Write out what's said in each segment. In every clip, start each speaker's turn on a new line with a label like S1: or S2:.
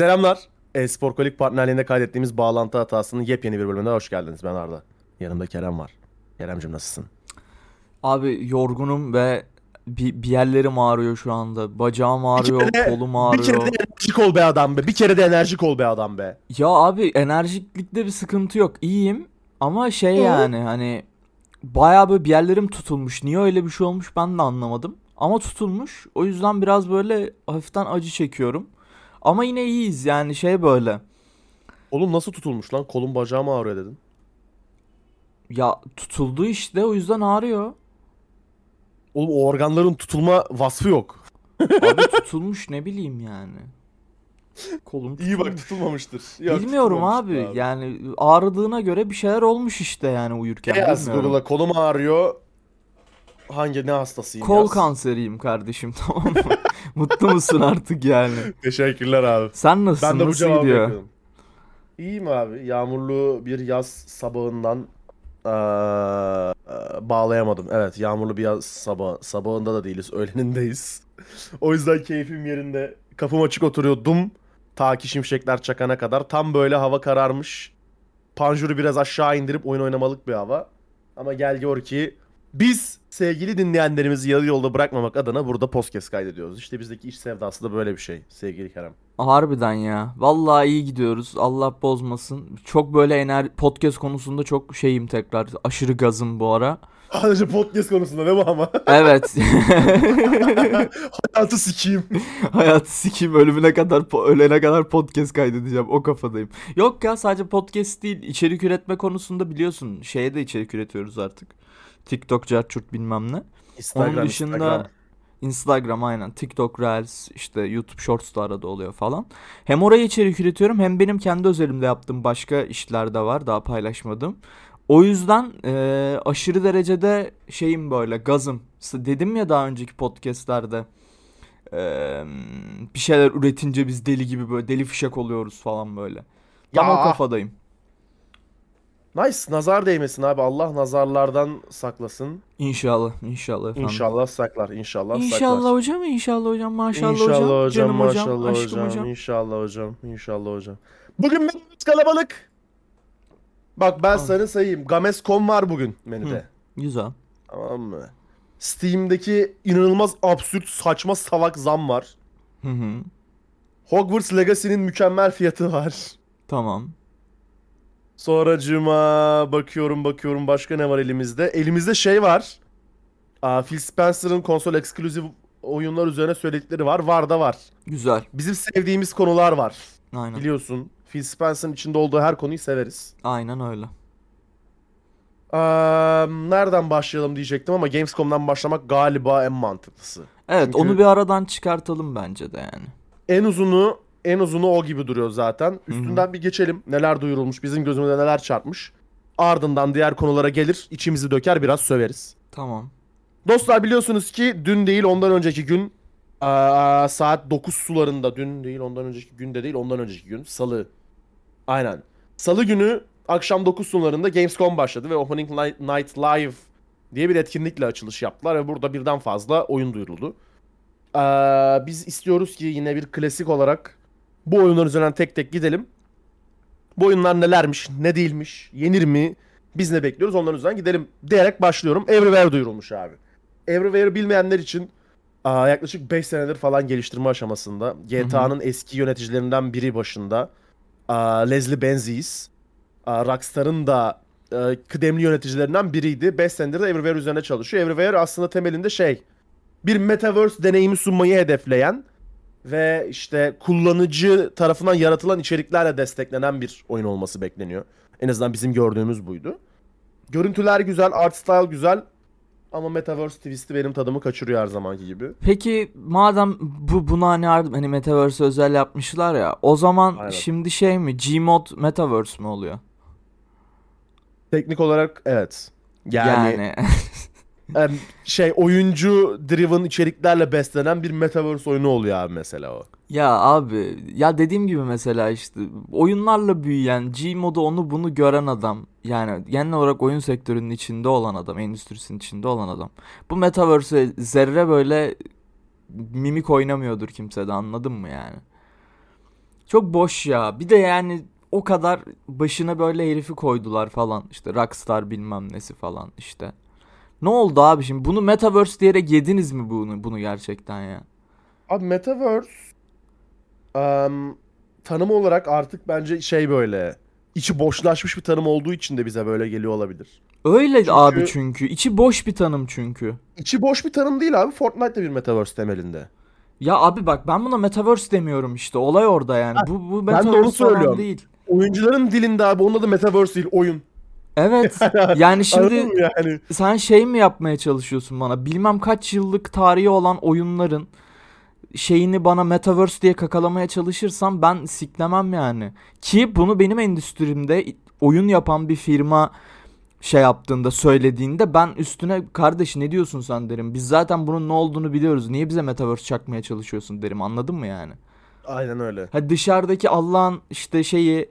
S1: Selamlar. Espor Kolik partnerliğinde kaydettiğimiz bağlantı hatasının yepyeni bir bölümüne hoş geldiniz. Ben Arda. Yanımda Kerem var. Keremcim nasılsın?
S2: Abi yorgunum ve bir, bir yerlerim ağrıyor şu anda. Bacağım ağrıyor,
S1: kere de-
S2: kolum
S1: Bir
S2: ağrıyor.
S1: kere de enerjik ol be adam be. Bir kere de enerjik ol be adam be.
S2: Ya abi enerjiklikte bir sıkıntı yok. İyiyim ama şey
S1: Hı.
S2: yani hani bayağı böyle bir yerlerim tutulmuş. Niye öyle bir şey olmuş ben de anlamadım. Ama tutulmuş. O yüzden biraz böyle hafiften acı çekiyorum. Ama yine iyiyiz yani şey böyle.
S1: Oğlum nasıl tutulmuş lan? Kolum bacağım ağrıyor dedin.
S2: Ya tutuldu işte o yüzden ağrıyor.
S1: Oğlum o organların tutulma vasfı yok.
S2: Abi tutulmuş ne bileyim yani. Kolum
S1: İyi bak
S2: tutulmuş.
S1: tutulmamıştır. Yok,
S2: Bilmiyorum
S1: tutulmamıştır
S2: abi. Yani ağrıdığına göre bir şeyler olmuş işte yani uyurken.
S1: Ne yaz. Google'a kolum ağrıyor. Hangi ne hastasıyım
S2: Kol
S1: yaz.
S2: kanseriyim kardeşim tamam mı? Mutlu musun artık yani?
S1: Teşekkürler abi.
S2: Sen nasılsın?
S1: Ben de bu
S2: Nasıl
S1: cevabı
S2: gidiyor?
S1: bekliyorum. İyiyim abi. Yağmurlu bir yaz sabahından eee, bağlayamadım. Evet, yağmurlu bir yaz sabah sabahında da değiliz, öğlenindeyiz. o yüzden keyfim yerinde. Kapım açık oturuyordum. Ta ki şimşekler çakana kadar. Tam böyle hava kararmış. Panjuru biraz aşağı indirip oyun oynamalık bir hava. Ama gel gör ki biz sevgili dinleyenlerimizi yarı yolda bırakmamak adına burada podcast kaydediyoruz. İşte bizdeki iş sevdası da böyle bir şey sevgili Kerem.
S2: Harbiden ya. Vallahi iyi gidiyoruz. Allah bozmasın. Çok böyle ener podcast konusunda çok şeyim tekrar. Aşırı gazım bu ara.
S1: Sadece podcast konusunda değil mi ama?
S2: Evet.
S1: Hayatı sikeyim.
S2: Hayatı sikeyim ölümüne kadar ölene kadar podcast kaydedeceğim o kafadayım. Yok ya sadece podcast değil içerik üretme konusunda biliyorsun şeye de içerik üretiyoruz artık. TikTok, Carchurt bilmem ne. Onun dışında Instagram aynen TikTok Reels işte YouTube Shorts da arada oluyor falan. Hem oraya içerik üretiyorum hem benim kendi özelimde yaptığım başka işler de var daha paylaşmadım. O yüzden eee, aşırı derecede şeyim böyle gazım. Dedim ya daha önceki podcastlerde eee, bir şeyler üretince biz deli gibi böyle deli fişek oluyoruz falan böyle. Tam
S1: Ya.
S2: o kafadayım.
S1: Nice. Nazar değmesin abi. Allah nazarlardan saklasın.
S2: İnşallah inşallah efendim.
S1: İnşallah saklar. İnşallah,
S2: İnşallah
S1: saklar.
S2: hocam inşallah hocam maşallah
S1: İnşallah
S2: hocam,
S1: hocam,
S2: canım hocam
S1: maşallah
S2: aşkım
S1: hocam,
S2: hocam.
S1: İnşallah hocam. İnşallah hocam. Bugün menümüz kalabalık. Bak ben
S2: Al.
S1: sana sayayım. Gamescom var bugün menüde.
S2: Güzel.
S1: Tamam mı? Steam'deki inanılmaz absürt saçma salak zam var.
S2: Hı hı.
S1: Hogwarts Legacy'nin mükemmel fiyatı var.
S2: Tamam.
S1: Sonracığıma bakıyorum bakıyorum başka ne var elimizde? Elimizde şey var. Aa, Phil Spencer'ın konsol eksklusif oyunlar üzerine söyledikleri var. Var da var.
S2: Güzel.
S1: Bizim sevdiğimiz konular var.
S2: Aynen.
S1: Biliyorsun. Phil Spencer'ın içinde olduğu her konuyu severiz.
S2: Aynen öyle.
S1: Aa, nereden başlayalım diyecektim ama Gamescom'dan başlamak galiba en mantıklısı.
S2: Evet
S1: Çünkü-
S2: onu bir aradan çıkartalım bence de yani.
S1: En uzunu en uzunu o gibi duruyor zaten. Üstünden bir geçelim. Neler duyurulmuş, bizim gözümüze neler çarpmış. Ardından diğer konulara gelir, içimizi döker, biraz söveriz.
S2: Tamam.
S1: Dostlar biliyorsunuz ki dün değil ondan önceki gün aa, saat 9 sularında dün değil ondan önceki gün de değil ondan önceki gün salı. Aynen. Salı günü akşam 9 sularında Gamescom başladı ve Opening Night Night Live diye bir etkinlikle açılış yaptılar ve burada birden fazla oyun duyuruldu. Aa, biz istiyoruz ki yine bir klasik olarak bu oyunlar üzerinden tek tek gidelim. Bu oyunlar nelermiş, ne değilmiş, yenir mi, biz ne bekliyoruz onların üzerinden gidelim diyerek başlıyorum. Everywhere duyurulmuş abi. Everywhere bilmeyenler için aa, yaklaşık 5 senedir falan geliştirme aşamasında. GTA'nın eski yöneticilerinden biri başında. Aa, Leslie Benzies. Aa, Rockstar'ın da e, kıdemli yöneticilerinden biriydi. 5 senedir de Everywhere üzerine çalışıyor. Everywhere aslında temelinde şey bir metaverse deneyimi sunmayı hedefleyen ve işte kullanıcı tarafından yaratılan içeriklerle desteklenen bir oyun olması bekleniyor. En azından bizim gördüğümüz buydu. Görüntüler güzel, art style güzel ama metaverse twist'i benim tadımı kaçırıyor her zamanki gibi.
S2: Peki madem bu buna hani, hani Metaverse özel yapmışlar ya o zaman
S1: Aynen.
S2: şimdi şey mi Gmod Metaverse mi oluyor?
S1: Teknik olarak evet. Yani,
S2: Yani,
S1: şey oyuncu driven içeriklerle beslenen bir metaverse oyunu oluyor abi mesela o.
S2: ya abi ya dediğim gibi mesela işte oyunlarla büyüyen Gmod'u onu bunu gören adam yani genel olarak oyun sektörünün içinde olan adam endüstrisinin içinde olan adam bu Metaverse'e zerre böyle mimik oynamıyordur kimse de anladın mı yani? Çok boş ya. Bir de yani o kadar başına böyle herifi koydular falan. İşte Rockstar bilmem nesi falan işte. Ne oldu abi şimdi? Bunu Metaverse diyerek yediniz mi bunu bunu gerçekten ya?
S1: Abi Metaverse em, tanım olarak artık bence şey böyle içi boşlaşmış bir tanım olduğu için de bize böyle geliyor olabilir.
S2: Öyle
S1: Çünkü-
S2: abi çünkü. İçi boş bir tanım çünkü.
S1: İçi boş bir tanım değil abi. Fortnite de bir Metaverse temelinde.
S2: Ya abi bak ben buna Metaverse demiyorum işte. Olay orada yani.
S1: Ha,
S2: bu bu
S1: ben de onu
S2: Metaverse
S1: söylüyorum.
S2: değil.
S1: Oyuncuların dilinde abi onun adı Metaverse değil oyun.
S2: Evet. Yani şimdi
S1: yani?
S2: sen şey mi yapmaya çalışıyorsun bana? Bilmem kaç yıllık tarihi olan oyunların şeyini bana Metaverse diye kakalamaya çalışırsam ben siklemem yani. Ki bunu benim endüstrimde oyun yapan bir firma şey yaptığında söylediğinde ben üstüne kardeş ne diyorsun sen derim. Biz zaten bunun ne olduğunu biliyoruz. Niye bize Metaverse çakmaya çalışıyorsun derim. Anladın mı yani?
S1: Aynen öyle.
S2: Ha dışarıdaki Allah'ın işte şeyi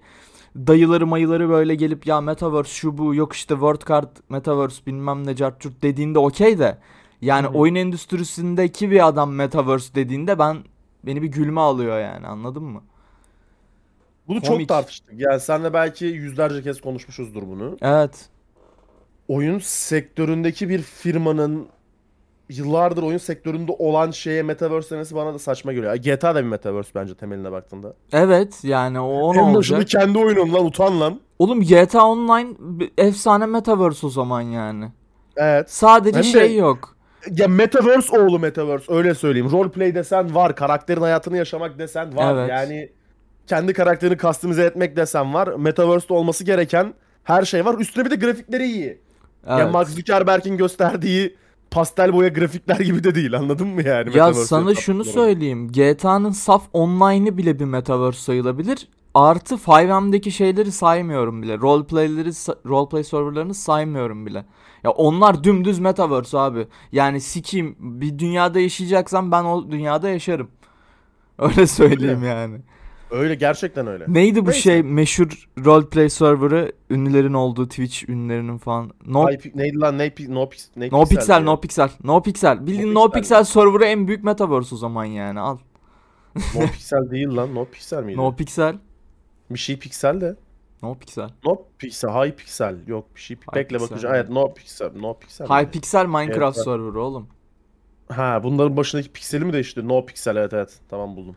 S2: dayıları mayıları böyle gelip ya Metaverse şu bu yok işte World Card Metaverse bilmem ne cart curt dediğinde okey de yani
S1: Hı hı.
S2: oyun endüstrisindeki bir adam Metaverse dediğinde ben beni bir gülme alıyor yani anladın mı?
S1: Bunu
S2: Komik.
S1: çok tartıştık. Yani senle belki yüzlerce kez konuşmuşuzdur bunu.
S2: Evet.
S1: Oyun sektöründeki bir firmanın yıllardır oyun sektöründe olan şeye Metaverse demesi bana da saçma geliyor. GTA da bir Metaverse bence temeline baktığında.
S2: Evet yani o, o ne
S1: en başında
S2: olacak?
S1: kendi oyunun lan utan lan.
S2: Oğlum GTA Online efsane Metaverse o zaman yani.
S1: Evet.
S2: Sadece
S1: Hem de-
S2: şey yok.
S1: Ya Metaverse oğlu Metaverse öyle söyleyeyim. Roleplay desen var. Karakterin hayatını yaşamak desen var.
S2: Evet.
S1: Yani kendi karakterini customize etmek desen var. Metaverse'de olması gereken her şey var. Üstüne bir de grafikleri iyi. Ya
S2: Evet.
S1: Mark Zuckerberg'in gösterdiği pastel boya grafikler gibi de değil. Anladın mı yani?
S2: Ya sana şunu söyleyeyim. GTA'nın saf online'ı bile bir metaverse sayılabilir. Artı 5M'deki şeyleri saymıyorum bile. Roleplay'leri roleplay serverlarını saymıyorum bile. Ya onlar dümdüz metaverse abi. Yani sikeyim bir dünyada yaşayacaksam ben o dünyada yaşarım. Öyle söyleyeyim yani.
S1: Öyle gerçekten öyle.
S2: Neydi bu
S1: Neyse.
S2: şey meşhur roleplay serverı ünlülerin olduğu Twitch ünlülerinin falan. No,
S1: IP, neydi lan? Ne, no, ne
S2: no pixel, no pixel, no pixel. Bildiğin
S1: No pixel.
S2: pixel serverı en büyük metaverse o zaman yani. Al.
S1: No pixel değil lan. No pixel miydi?
S2: No pixel,
S1: Bir şey piksel de.
S2: no pixel.
S1: No pixel, high pixel. Yok bir şey.
S2: High
S1: Bekle
S2: pixel
S1: bakacağım. Evet no pixel, no pixel.
S2: High
S1: miydi?
S2: pixel Minecraft
S1: Evet.
S2: serverı oğlum.
S1: Ha bunların başındaki pikseli mi değişti? No pixel evet evet. Tamam buldum.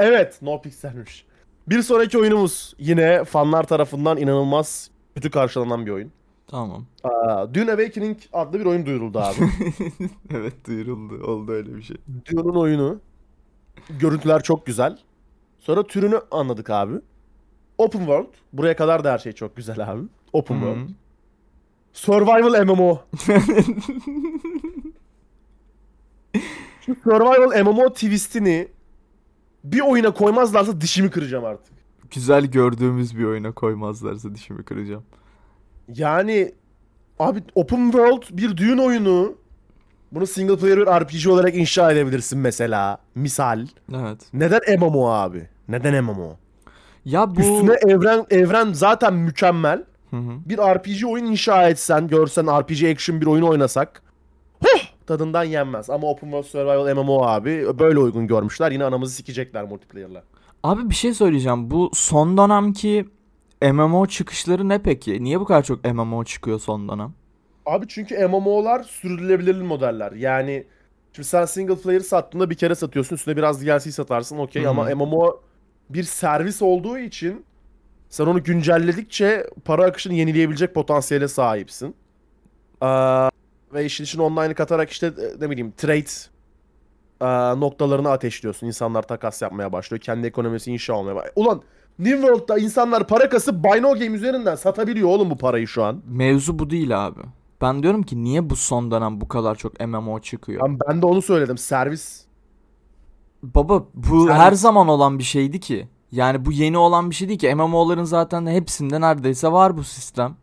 S1: Evet no pixelmiş. Bir sonraki oyunumuz yine fanlar tarafından inanılmaz kötü karşılanan bir oyun.
S2: Tamam.
S1: Aa, Dune Awakening adlı bir oyun duyuruldu abi.
S2: evet duyuruldu. Oldu öyle bir şey.
S1: Dune'un oyunu. Görüntüler çok güzel. Sonra türünü anladık abi. Open World. Buraya kadar da her şey çok güzel abi. Open
S2: Hı.
S1: World. Survival MMO. Şu Survival MMO twistini bir oyuna koymazlarsa dişimi kıracağım artık.
S2: Güzel gördüğümüz bir oyuna koymazlarsa dişimi kıracağım.
S1: Yani abi Open World bir düğün oyunu. Bunu single player bir RPG olarak inşa edebilirsin mesela. Misal.
S2: Evet.
S1: Neden MMO abi? Neden MMO?
S2: Ya bu...
S1: Üstüne evren evren zaten mükemmel.
S2: Hı hı.
S1: Bir RPG oyun inşa etsen, görsen RPG action bir oyun oynasak tadından yenmez. Ama Open World Survival MMO abi böyle uygun görmüşler. Yine anamızı sikecekler multiplayer'la.
S2: Abi bir şey söyleyeceğim. Bu son dönemki MMO çıkışları ne peki? Niye bu kadar çok MMO çıkıyor son dönem?
S1: Abi çünkü MMO'lar sürdürülebilir modeller. Yani şimdi sen single player sattığında bir kere satıyorsun. Üstüne biraz DLC satarsın okey ama MMO bir servis olduğu için sen onu güncelledikçe para akışını yenileyebilecek potansiyele sahipsin. Aa, ve işin içine online'ı katarak işte e, ne bileyim trade aa, noktalarını ateşliyorsun. İnsanlar takas yapmaya başlıyor. Kendi ekonomisi inşa olmaya başlıyor. Ulan New World'da insanlar para kasıp Buy No Game üzerinden satabiliyor oğlum bu parayı şu an.
S2: Mevzu bu değil abi. Ben diyorum ki niye bu son dönem bu kadar çok MMO çıkıyor?
S1: Ben, ben de onu söyledim. Servis
S2: Baba bu
S1: Sen-
S2: her zaman olan bir şeydi ki. Yani bu yeni olan bir şey değil ki. MMO'ların zaten hepsinde neredeyse var bu sistem.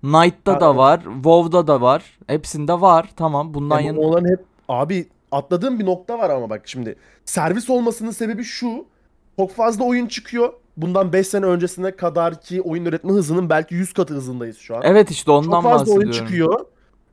S2: Knight'ta
S1: Ha,
S2: da var, WoW'da da var. Hepsinde var. Tamam bundan
S1: Yani
S2: yan...
S1: onların hep abi atladığım bir nokta var ama bak şimdi servis olmasının sebebi şu. Çok fazla oyun çıkıyor. Bundan 5 sene öncesine kadar ki oyun üretme hızının belki 100 katı hızındayız şu an.
S2: Evet işte ondan
S1: Çok fazla oyun
S2: bahsediyorum.
S1: çıkıyor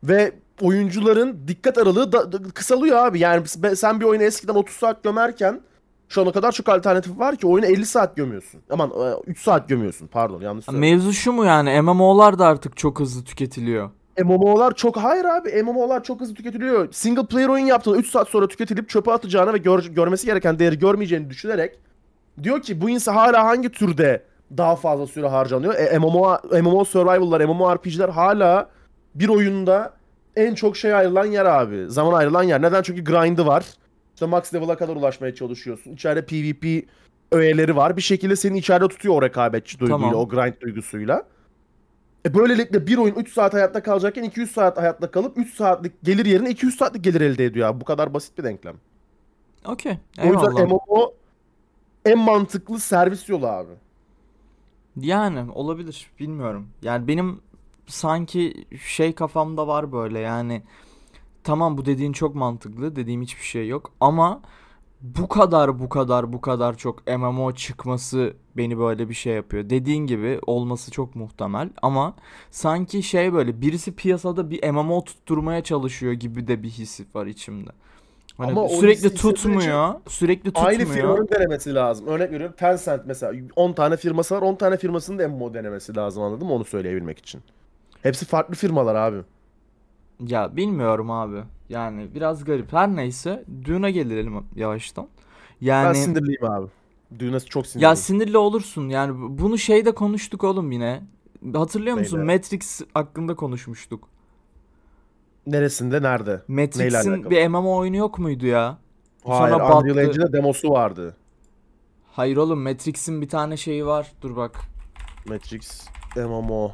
S1: ve oyuncuların dikkat aralığı da, da- kısalıyor abi. Yani sen bir oyunu eskiden 30 saat gömerken Şu ana kadar çok alternatif var ki oyunu 50 saat gömüyorsun. Aman e, 3 saat gömüyorsun pardon yanlış söyledim.
S2: Mevzu şu mu yani MMO'lar da artık çok hızlı tüketiliyor.
S1: MMO'lar çok hayır abi MMO'lar çok hızlı tüketiliyor. Single player oyun yaptığında 3 saat sonra tüketilip çöpe atacağını ve gör- görmesi gereken değeri görmeyeceğini düşünerek diyor ki bu insan hala hangi türde daha fazla süre harcanıyor? E, MMO, MMO survival'lar, MMORPG'ler hala bir oyunda en çok şey ayrılan yer abi. Zaman ayrılan yer. Neden? Çünkü grind'ı var. İşte max level'a kadar ulaşmaya çalışıyorsun. İçeride PvP öğeleri var. Bir şekilde seni içeride tutuyor o rekabetçi duyguyla,
S2: Tamam.
S1: o grind duygusuyla. E böylelikle bir oyun 3 saat hayatta kalacakken 200 saat hayatta kalıp 3 saatlik gelir yerine 200 saatlik gelir elde ediyor abi. Bu kadar basit bir denklem.
S2: Okey.
S1: O yüzden. MMO en mantıklı servis yolu abi.
S2: Yani olabilir bilmiyorum. Yani benim sanki şey kafamda var böyle yani tamam bu dediğin çok mantıklı dediğim hiçbir şey yok ama bu kadar bu kadar bu kadar çok MMO çıkması beni böyle bir şey yapıyor. Dediğin gibi olması çok muhtemel ama sanki şey böyle birisi piyasada bir MMO tutturmaya çalışıyor gibi de bir his var içimde. Hani
S1: Ama
S2: sürekli tutmuyor, sürekli tutmuyor.
S1: Aynı firmanın denemesi lazım. Örnek veriyorum Tencent mesela 10 tane firması var 10 tane firmasının da MMO denemesi lazım anladın mı onu söyleyebilmek için. Hepsi farklı firmalar abi.
S2: Ya bilmiyorum abi. Yani biraz garip. Her neyse Dune'a gelelim yavaştan.
S1: Ben
S2: Yani
S1: sinirliyim abi. Düğüne çok sinirliyim.
S2: ya sinirli olursun. Yani bu- bunu şeyde konuştuk oğlum yine. Hatırlıyor musun?
S1: Neyde?
S2: Matrix hakkında konuşmuştuk.
S1: Neresinde nerede? Neyle
S2: Matrix'in bir MMO oyunu yok muydu ya?
S1: Hayır
S2: Sonra
S1: Unreal. Engine'de demosu vardı.
S2: Hayır oğlum Matrix'in bir tane şeyi var. Dur bak.
S1: Matrix MMO.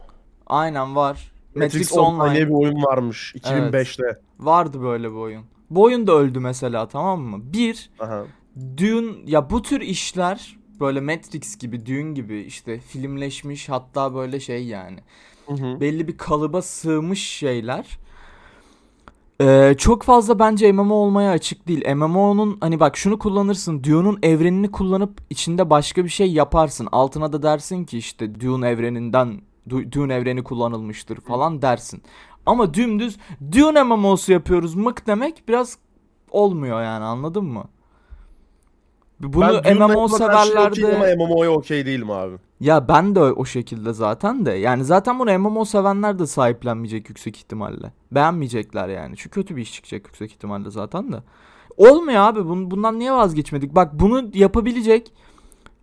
S2: Aynen var.
S1: Matrix,
S2: Matrix
S1: Online
S2: Online.
S1: diye bir oyun varmış 2005'te.
S2: Vardı böyle bir oyun. Bu oyun da öldü mesela tamam mı? Bir,
S1: Aha.
S2: Dune ya bu tür işler böyle Matrix gibi Dune gibi işte filmleşmiş hatta böyle şey yani
S1: Hı hı.
S2: belli bir kalıba sığmış şeyler. Ee, çok fazla bence MMO olmaya açık değil. MMO'nun hani bak şunu kullanırsın. Dune'un evrenini kullanıp içinde başka bir şey yaparsın. Altına da dersin ki işte Dune evreninden Dune evreni kullanılmıştır falan dersin. Ama dümdüz Dune MMO'su yapıyoruz mık demek biraz olmuyor yani anladın mı? Bunu
S1: Ben
S2: MMO severlerde
S1: ama MMO'ya okey değilim abi.
S2: ya ben de o şekilde zaten de. Yani zaten bunu MMO sevenler de sahiplenmeyecek yüksek ihtimalle. Beğenmeyecekler yani. Çünkü kötü bir iş çıkacak yüksek ihtimalle zaten de. Olmuyor abi. Bun, bundan niye vazgeçmedik? Bak bunu yapabilecek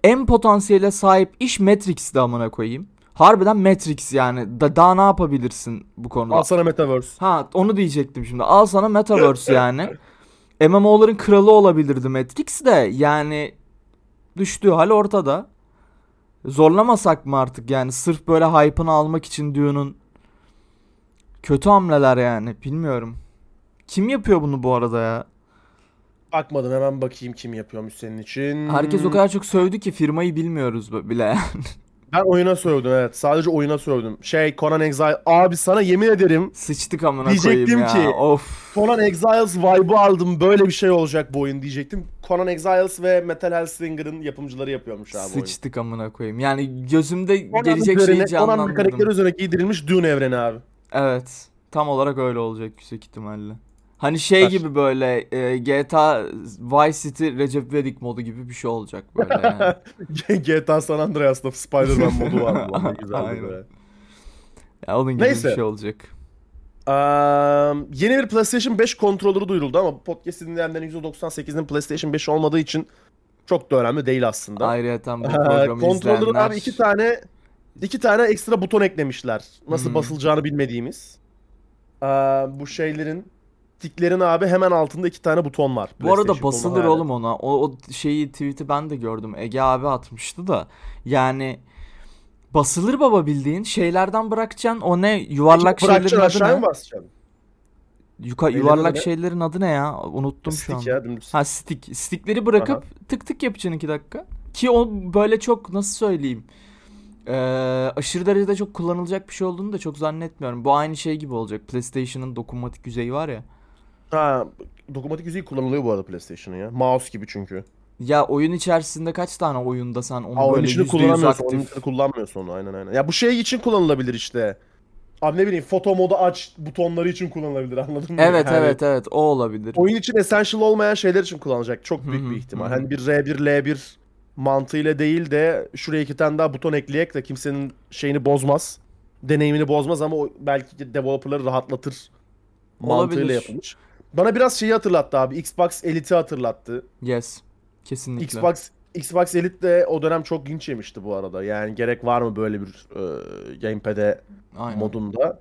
S2: en potansiyele sahip iş Matrix'ti amına koyayım. Harbiden Matrix yani. Da, daha ne yapabilirsin bu konuda?
S1: Al sana Metaverse.
S2: Ha onu diyecektim şimdi. Al sana Metaverse yani. MMO'ların kralı olabilirdi Matrix de yani düştüğü hal ortada. Zorlamasak mı artık yani sırf böyle hype'ını almak için Dune'un kötü hamleler yani bilmiyorum. Kim yapıyor bunu bu arada ya?
S1: Bakmadım hemen bakayım kim yapıyormuş senin için.
S2: Herkes o kadar çok sövdü ki firmayı bilmiyoruz bile yani.
S1: Ben oyuna sövdüm evet. Sadece oyuna sövdüm. Şey Conan Exile. Abi sana yemin ederim
S2: Sıçtık amına
S1: Diyecektim
S2: koyayım ya.
S1: ki-
S2: Of.
S1: Conan Exiles vibe'ı aldım. Böyle bir şey olacak bu oyun diyecektim. Conan Exiles ve Metal Hellsinger'ın yapımcıları yapıyormuş abi oyunu.
S2: Sıçtık amına koyayım. Yani gözümde
S1: Conan'ın
S2: gelecek
S1: üzerine-
S2: şeyi
S1: Conan
S2: canlandırdım.
S1: karakteri üzerine giydirilmiş Dune evreni abi.
S2: Evet. Tam olarak öyle olacak yüksek ihtimalle. Hani şey
S1: Ver.
S2: gibi böyle e, GTA Vice City Recep İvedik modu gibi bir şey olacak böyle yani.
S1: GTA San Andreas'ta Spider-Man modu var. bu. Be.
S2: ya onun gibi
S1: Neyse.
S2: bir şey olacak.
S1: Eee, yeni bir PlayStation 5 kontrolörü duyuruldu ama bu podcast'i dinleyenlerin %98'inin PlayStation 5 olmadığı için çok da önemli değil aslında.
S2: Ayrıyeten bu
S1: Eee,
S2: programı
S1: Kontrolörün
S2: izleyenler
S1: abi iki tane iki tane ekstra buton eklemişler. Nasıl
S2: Hmm.
S1: basılacağını bilmediğimiz. Eee, bu şeylerin tiklerin abi hemen altında iki tane buton var.
S2: bu arada basılır
S1: hayal
S2: oğlum ona. O, o şeyi tweet'i ben de gördüm. Ege abi atmıştı da. Yani basılır baba bildiğin. Şeylerden bırakacaksın. O ne? Yuvarlak
S1: Bırakacaksın
S2: şeylerin adı ne?
S1: basacaksın?
S2: Yuka, yuvarlak
S1: ne?
S2: şeylerin adı ne ya? Unuttum şu an.
S1: Stick ya dümdüz.
S2: Ha stick. Stickleri bırakıp tık tık yapacaksın iki dakika. Ki o böyle çok nasıl söyleyeyim. Ee, aşırı derecede çok kullanılacak bir şey olduğunu da çok zannetmiyorum. Bu aynı şey gibi olacak. PlayStation'ın dokunmatik yüzeyi var ya.
S1: Ha, dokunmatik yüzeyi kullanılıyor bu arada PlayStation'ın ya. Mouse gibi çünkü.
S2: Ya oyun içerisinde kaç tane oyunda sen onu
S1: Aa, oyun
S2: böyle
S1: içinde
S2: %100
S1: kullanamıyorsun. Oyun
S2: aktif.
S1: içinde kullanmıyorsun onu aynen aynen. Ya bu şey için kullanılabilir işte. Abi ne bileyim foto modu aç butonları için kullanılabilir anladın mı?
S2: Evet
S1: Yani
S2: evet evet o olabilir.
S1: Oyun için essential olmayan şeyler için kullanılacak. Çok
S2: Hı
S1: büyük
S2: hı,
S1: bir ihtimal.
S2: hı hı.
S1: Hani bir R1 L1 mantığıyla değil de şuraya iki tane daha buton ekleyek de kimsenin şeyini bozmaz. Deneyimini bozmaz ama o belki de developerları rahatlatır mantığıyla
S2: Olabilir.
S1: yapılmış. Bana biraz şeyi hatırlattı abi. Xbox Elite'i hatırlattı.
S2: Yes. Kesinlikle.
S1: Xbox Xbox Elite de o dönem çok linç yemişti bu arada. Yani gerek var mı böyle bir e, gamepad'e
S2: Aynen.
S1: modunda?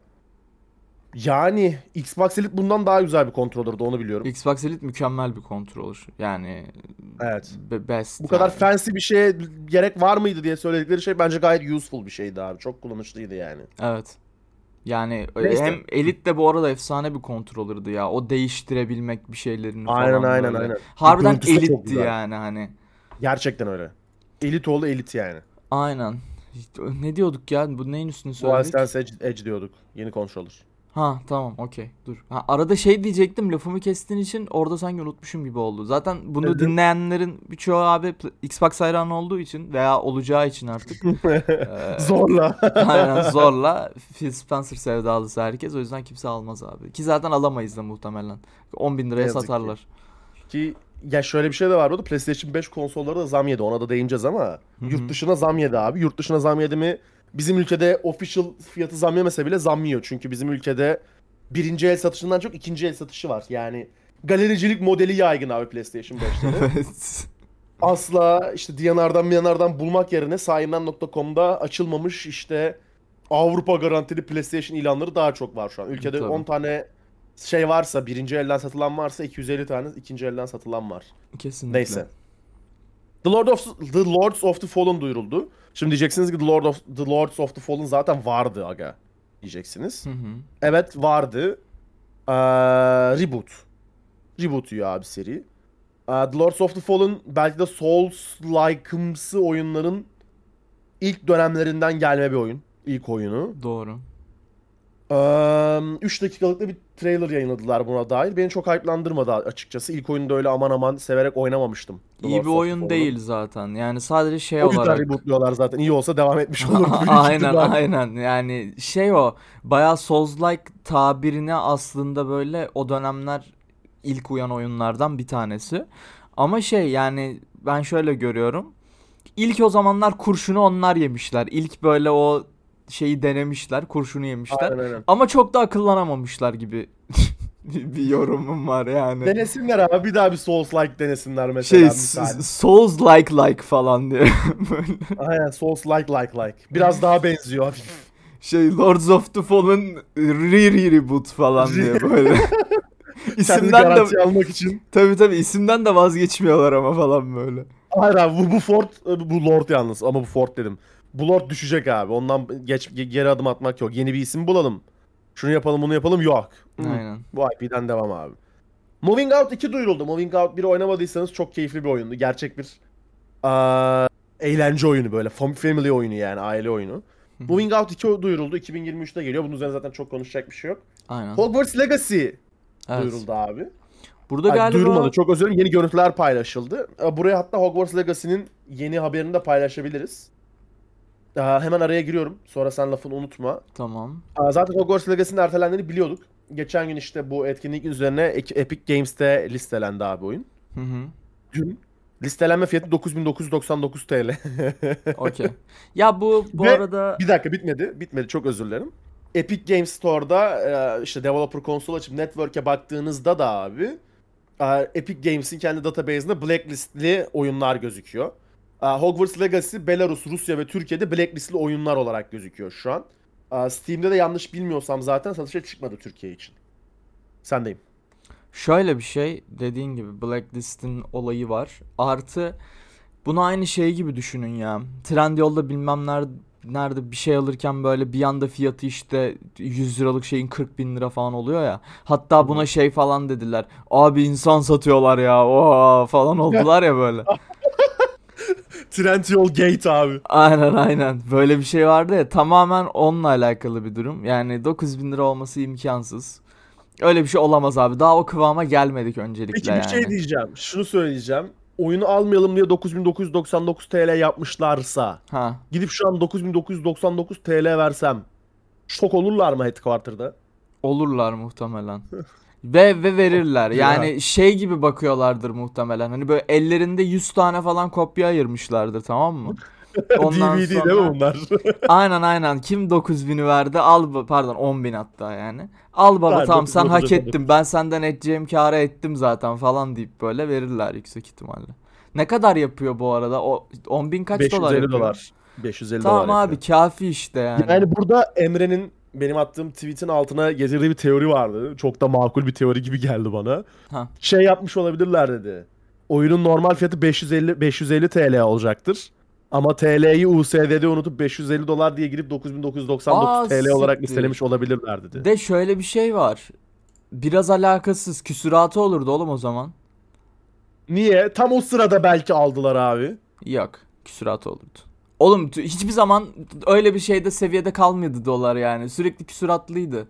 S1: Yani Xbox Elite bundan daha güzel bir kontrolördü onu biliyorum.
S2: Xbox Elite mükemmel bir controller. Yani
S1: Evet.
S2: be- best.
S1: Bu kadar
S2: yani.
S1: fancy bir şeye gerek var mıydı diye söyledikleri şey bence gayet useful bir şeydi abi. Çok kullanışlıydı yani.
S2: Evet. Yani e,
S1: Neyse.
S2: hem Elite de bu arada efsane bir controller'dı ya. O değiştirebilmek bir şeylerini
S1: Aynen
S2: falan
S1: aynen
S2: böyle.
S1: aynen.
S2: Harbiden
S1: güzel.
S2: yani hani.
S1: Gerçekten öyle. Elit oğlu elit yani.
S2: Aynen. Ne diyorduk ya? Bu neyin üstüne söyledik?
S1: DualSense Edge, Edge diyorduk. Yeni controller.
S2: Ha tamam okey dur. Ha, arada şey diyecektim lafımı kestiğin için orada sanki unutmuşum gibi oldu. Zaten bunu
S1: Evet.
S2: dinleyenlerin birçoğu abi Xbox hayranı olduğu için veya olacağı için artık eee,
S1: Zorla.
S2: aynen zorla Phil Spencer sevdalısı herkes o yüzden kimse almaz abi. Ki zaten alamayız da muhtemelen. 10 bin liraya
S1: yazık ki.
S2: satarlar.
S1: Ki ya şöyle bir şey de var orada. PlayStation 5 konsolları da zam yedi. Ona da değineceğiz ama
S2: Hı hı.
S1: yurt dışına zam yedi abi. Yurt dışına zam yedi mi bizim ülkede official fiyatı zam yemese bile zam yiyor. Çünkü bizim ülkede birinci el satışından çok ikinci el satışı var. Yani galericilik modeli yaygın abi PlayStation 5'te.
S2: Evet.
S1: Asla işte DNR'dan DNR'dan bulmak yerine sahinden.com'da açılmamış işte Avrupa garantili PlayStation ilanları daha çok var şu an. Ülkede
S2: Tabii.
S1: 10 tane şey varsa birinci elden satılan varsa 250 tane ikinci elden satılan var.
S2: Kesinlikle.
S1: Neyse. The Lord of The Lords of the Fallen duyuruldu. Şimdi diyeceksiniz ki The Lord of The Lords of the Fallen zaten vardı aga diyeceksiniz.
S2: Hı hı.
S1: Evet vardı. Ee, reboot. Reboot diyor abi seri. Ee, The Lords of the Fallen belki de Souls-like'ımsı oyunların ilk dönemlerinden gelme bir oyun. İlk oyunu.
S2: Doğru.
S1: 3 dakikalık da bir trailer yayınladılar buna dair. Beni çok hype'landırmadı açıkçası. İlk oyunda öyle aman aman severek oynamamıştım. The
S2: İyi bir oyun
S1: Fallen'ı.
S2: değil zaten. Yani sadece şey
S1: O yüzden
S2: olarak.
S1: rebootluyorlar zaten. İyi olsa devam etmiş olurdu.
S2: aynen aynen yani şey o bayağı Souls-like tabirine aslında böyle o dönemler ilk uyan oyunlardan bir tanesi. Ama şey yani ben şöyle görüyorum. İlk o zamanlar kurşunu onlar yemişler. İlk böyle o şeyi denemişler, kurşunu yemişler.
S1: Aynen aynen.
S2: Ama çok da akıllanamamışlar gibi bir yorumum var yani.
S1: Denesinler abi. Bir daha bir Souls-like denesinler mesela.
S2: Şey
S1: misal.
S2: Souls-like like falan. Böyle
S1: Aynen Souls-like like like. Biraz daha benziyor hafif.
S2: şey Lords of the Fallen re reboot falan diye böyle. İsimden de
S1: almak için.
S2: tabii tabii isimden de vazgeçmiyorlar ama falan böyle.
S1: Hayır abi bu, bu Ford, bu Lord yalnız ama bu Ford dedim. Bu Lord düşecek abi. Ondan geç ge- geri adım atmak yok. Yeni bir isim bulalım. Şunu yapalım bunu yapalım yok.
S2: Aynen.
S1: Bu IP'den devam abi. Moving Out 2 duyuruldu. Moving Out 1 oynamadıysanız çok keyifli bir oyundu. Gerçek bir aa, eğlence oyunu böyle. Fam- Family oyunu yani aile oyunu. Moving Out 2 duyuruldu. 2023'te geliyor. Bunun üzerine zaten çok konuşacak bir şey yok.
S2: Aynen.
S1: Hogwarts Legacy
S2: Evet.
S1: duyuruldu abi.
S2: Burada
S1: Ay,
S2: galiba
S1: duyurulmadı. Çok özür dilerim. Yeni görüntüler paylaşıldı. Buraya hatta Hogwarts Legacy'nin yeni haberini de paylaşabiliriz. Ee, Hemen araya giriyorum. Sonra sen lafını unutma.
S2: tamam.
S1: Aa, Zaten Hogwarts Legacy'nin ertelendiğini biliyorduk. Geçen gün işte bu etkinlik üzerine Epic Games'te listelendi abi oyun.
S2: Hı hı.
S1: Dün. Listelenme fiyatı 9999 TL.
S2: Okey. Ya bu bu
S1: Ve
S2: arada
S1: bir dakika bitmedi. Bitmedi çok özür dilerim. Epic Games Store'da e, işte developer konsol açıp network'e baktığınızda da abi e, Epic Games'in kendi database'inde blacklistli oyunlar gözüküyor. E, Hogwarts Legacy Belarus, Rusya ve Türkiye'de blacklistli oyunlar olarak gözüküyor şu an. E, Steam'de de yanlış bilmiyorsam zaten satışa çıkmadı Türkiye için. Sendeyim.
S2: Şöyle bir şey dediğin gibi Blacklist'in olayı var. Artı bunu aynı şey gibi düşünün ya. Trendyol'da bilmem nerede, nerede bir şey alırken böyle bir anda fiyatı işte 100 liralık şeyin 40 bin lira falan oluyor ya. Hatta buna şey falan dediler. Abi insan satıyorlar ya oha falan oldular ya böyle.
S1: Trendyol Gate abi.
S2: Aynen aynen. Böyle bir şey vardı ya. Tamamen onunla alakalı bir durum. Yani 9 bin lira olması imkansız. Öyle bir şey olamaz abi. Daha o kıvama gelmedik öncelikle
S1: Peki bir
S2: yani.
S1: şey diyeceğim. Şunu söyleyeceğim. Oyunu almayalım diye 9999 TL yapmışlarsa
S2: Ha.
S1: gidip şu an 9999 TL versem Şok olurlar mı Headquarter'da?
S2: Olurlar muhtemelen. ve ve verirler. Yani şey gibi bakıyorlardır muhtemelen. Hani böyle ellerinde 100 tane falan kopya ayırmışlardır tamam mı? Ondan
S1: DVD
S2: sonra-
S1: değil mi bunlar?
S2: Aynen aynen. Kim 9000'i verdi? Al pardon 10.000 hatta yani. Al baba
S1: Aynen,
S2: tamam sen
S1: 9.999.
S2: hak ettin. Ben senden edeceğim kârı ettim zaten falan deyip böyle verirler yüksek ihtimalle. Ne kadar yapıyor bu arada? O 10.000 kaç dolar
S1: 550
S2: yapıyor?
S1: dolar. 550
S2: Tamam
S1: dolar.
S2: abi
S1: yapıyor.
S2: kafi işte yani.
S1: Yani burada Emre'nin benim attığım tweet'in altına getirdiği bir teori vardı. Çok da makul bir teori gibi geldi bana.
S2: Ha.
S1: Şey yapmış olabilirler dedi. Oyunun normal fiyatı 550 550 TL olacaktır. Ama TL'yi USD'de unutup 550 dolar diye girip 9999
S2: Aa,
S1: TL olarak listelemiş olabilirler dedi.
S2: De şöyle bir şey var. Biraz alakasız küsuratı olurdu oğlum o zaman.
S1: Niye? Tam o sırada belki aldılar abi.
S2: Yok küsuratı olurdu. Oğlum hiçbir zaman öyle bir şeyde seviyede kalmıyordu dolar yani. Sürekli küsuratlıydı.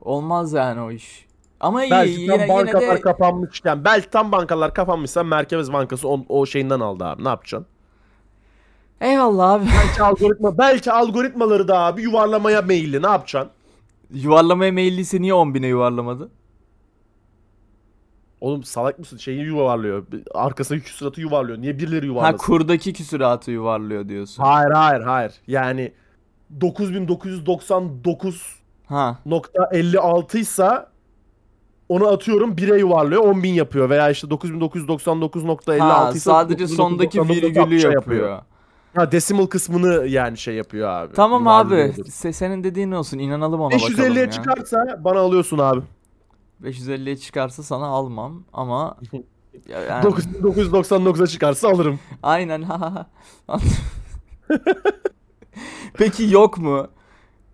S2: Olmaz yani o iş. Ama iyi
S1: Belki tam
S2: yine, yine
S1: bankalar
S2: de
S1: kapanmışken, belki tam bankalar kapanmışsa Merkez Bankası on- o şeyinden aldı abi. Ne yapacaksın?
S2: eyvallah abi.
S1: Belki algoritma, belki algoritmaları da abi yuvarlamaya meyilli. Ne yapacaksın?
S2: Yuvarlamaya meyilliyse niye 10.000'e yuvarlamadı?
S1: Oğlum salak mısın? Şeyi yuvarlıyor. Arkasındaki küsuratı yuvarlıyor. Niye birileri
S2: Ha
S1: yuvarlasın?
S2: kurdaki küsuratı yuvarlıyor diyorsun.
S1: hayır hayır hayır. Yani 9999.56
S2: Ha.
S1: ise onu atıyorum 1'e yuvarlıyor 10.000 yapıyor veya işte 9999.56
S2: Ha, sadece sondaki
S1: 9999.60
S2: virgülü
S1: şey
S2: yapıyor.
S1: Ha decimal kısmını yani şey yapıyor abi.
S2: Tamam abi. Senin dediğin olsun. İnanalım ona bakalım
S1: 550'ye
S2: ya.
S1: çıkarsa bana alıyorsun abi.
S2: 550'ye çıkarsa sana almam ama ya yani,
S1: 9999'a çıkarsa alırım.
S2: aynen ha. Peki yok mu?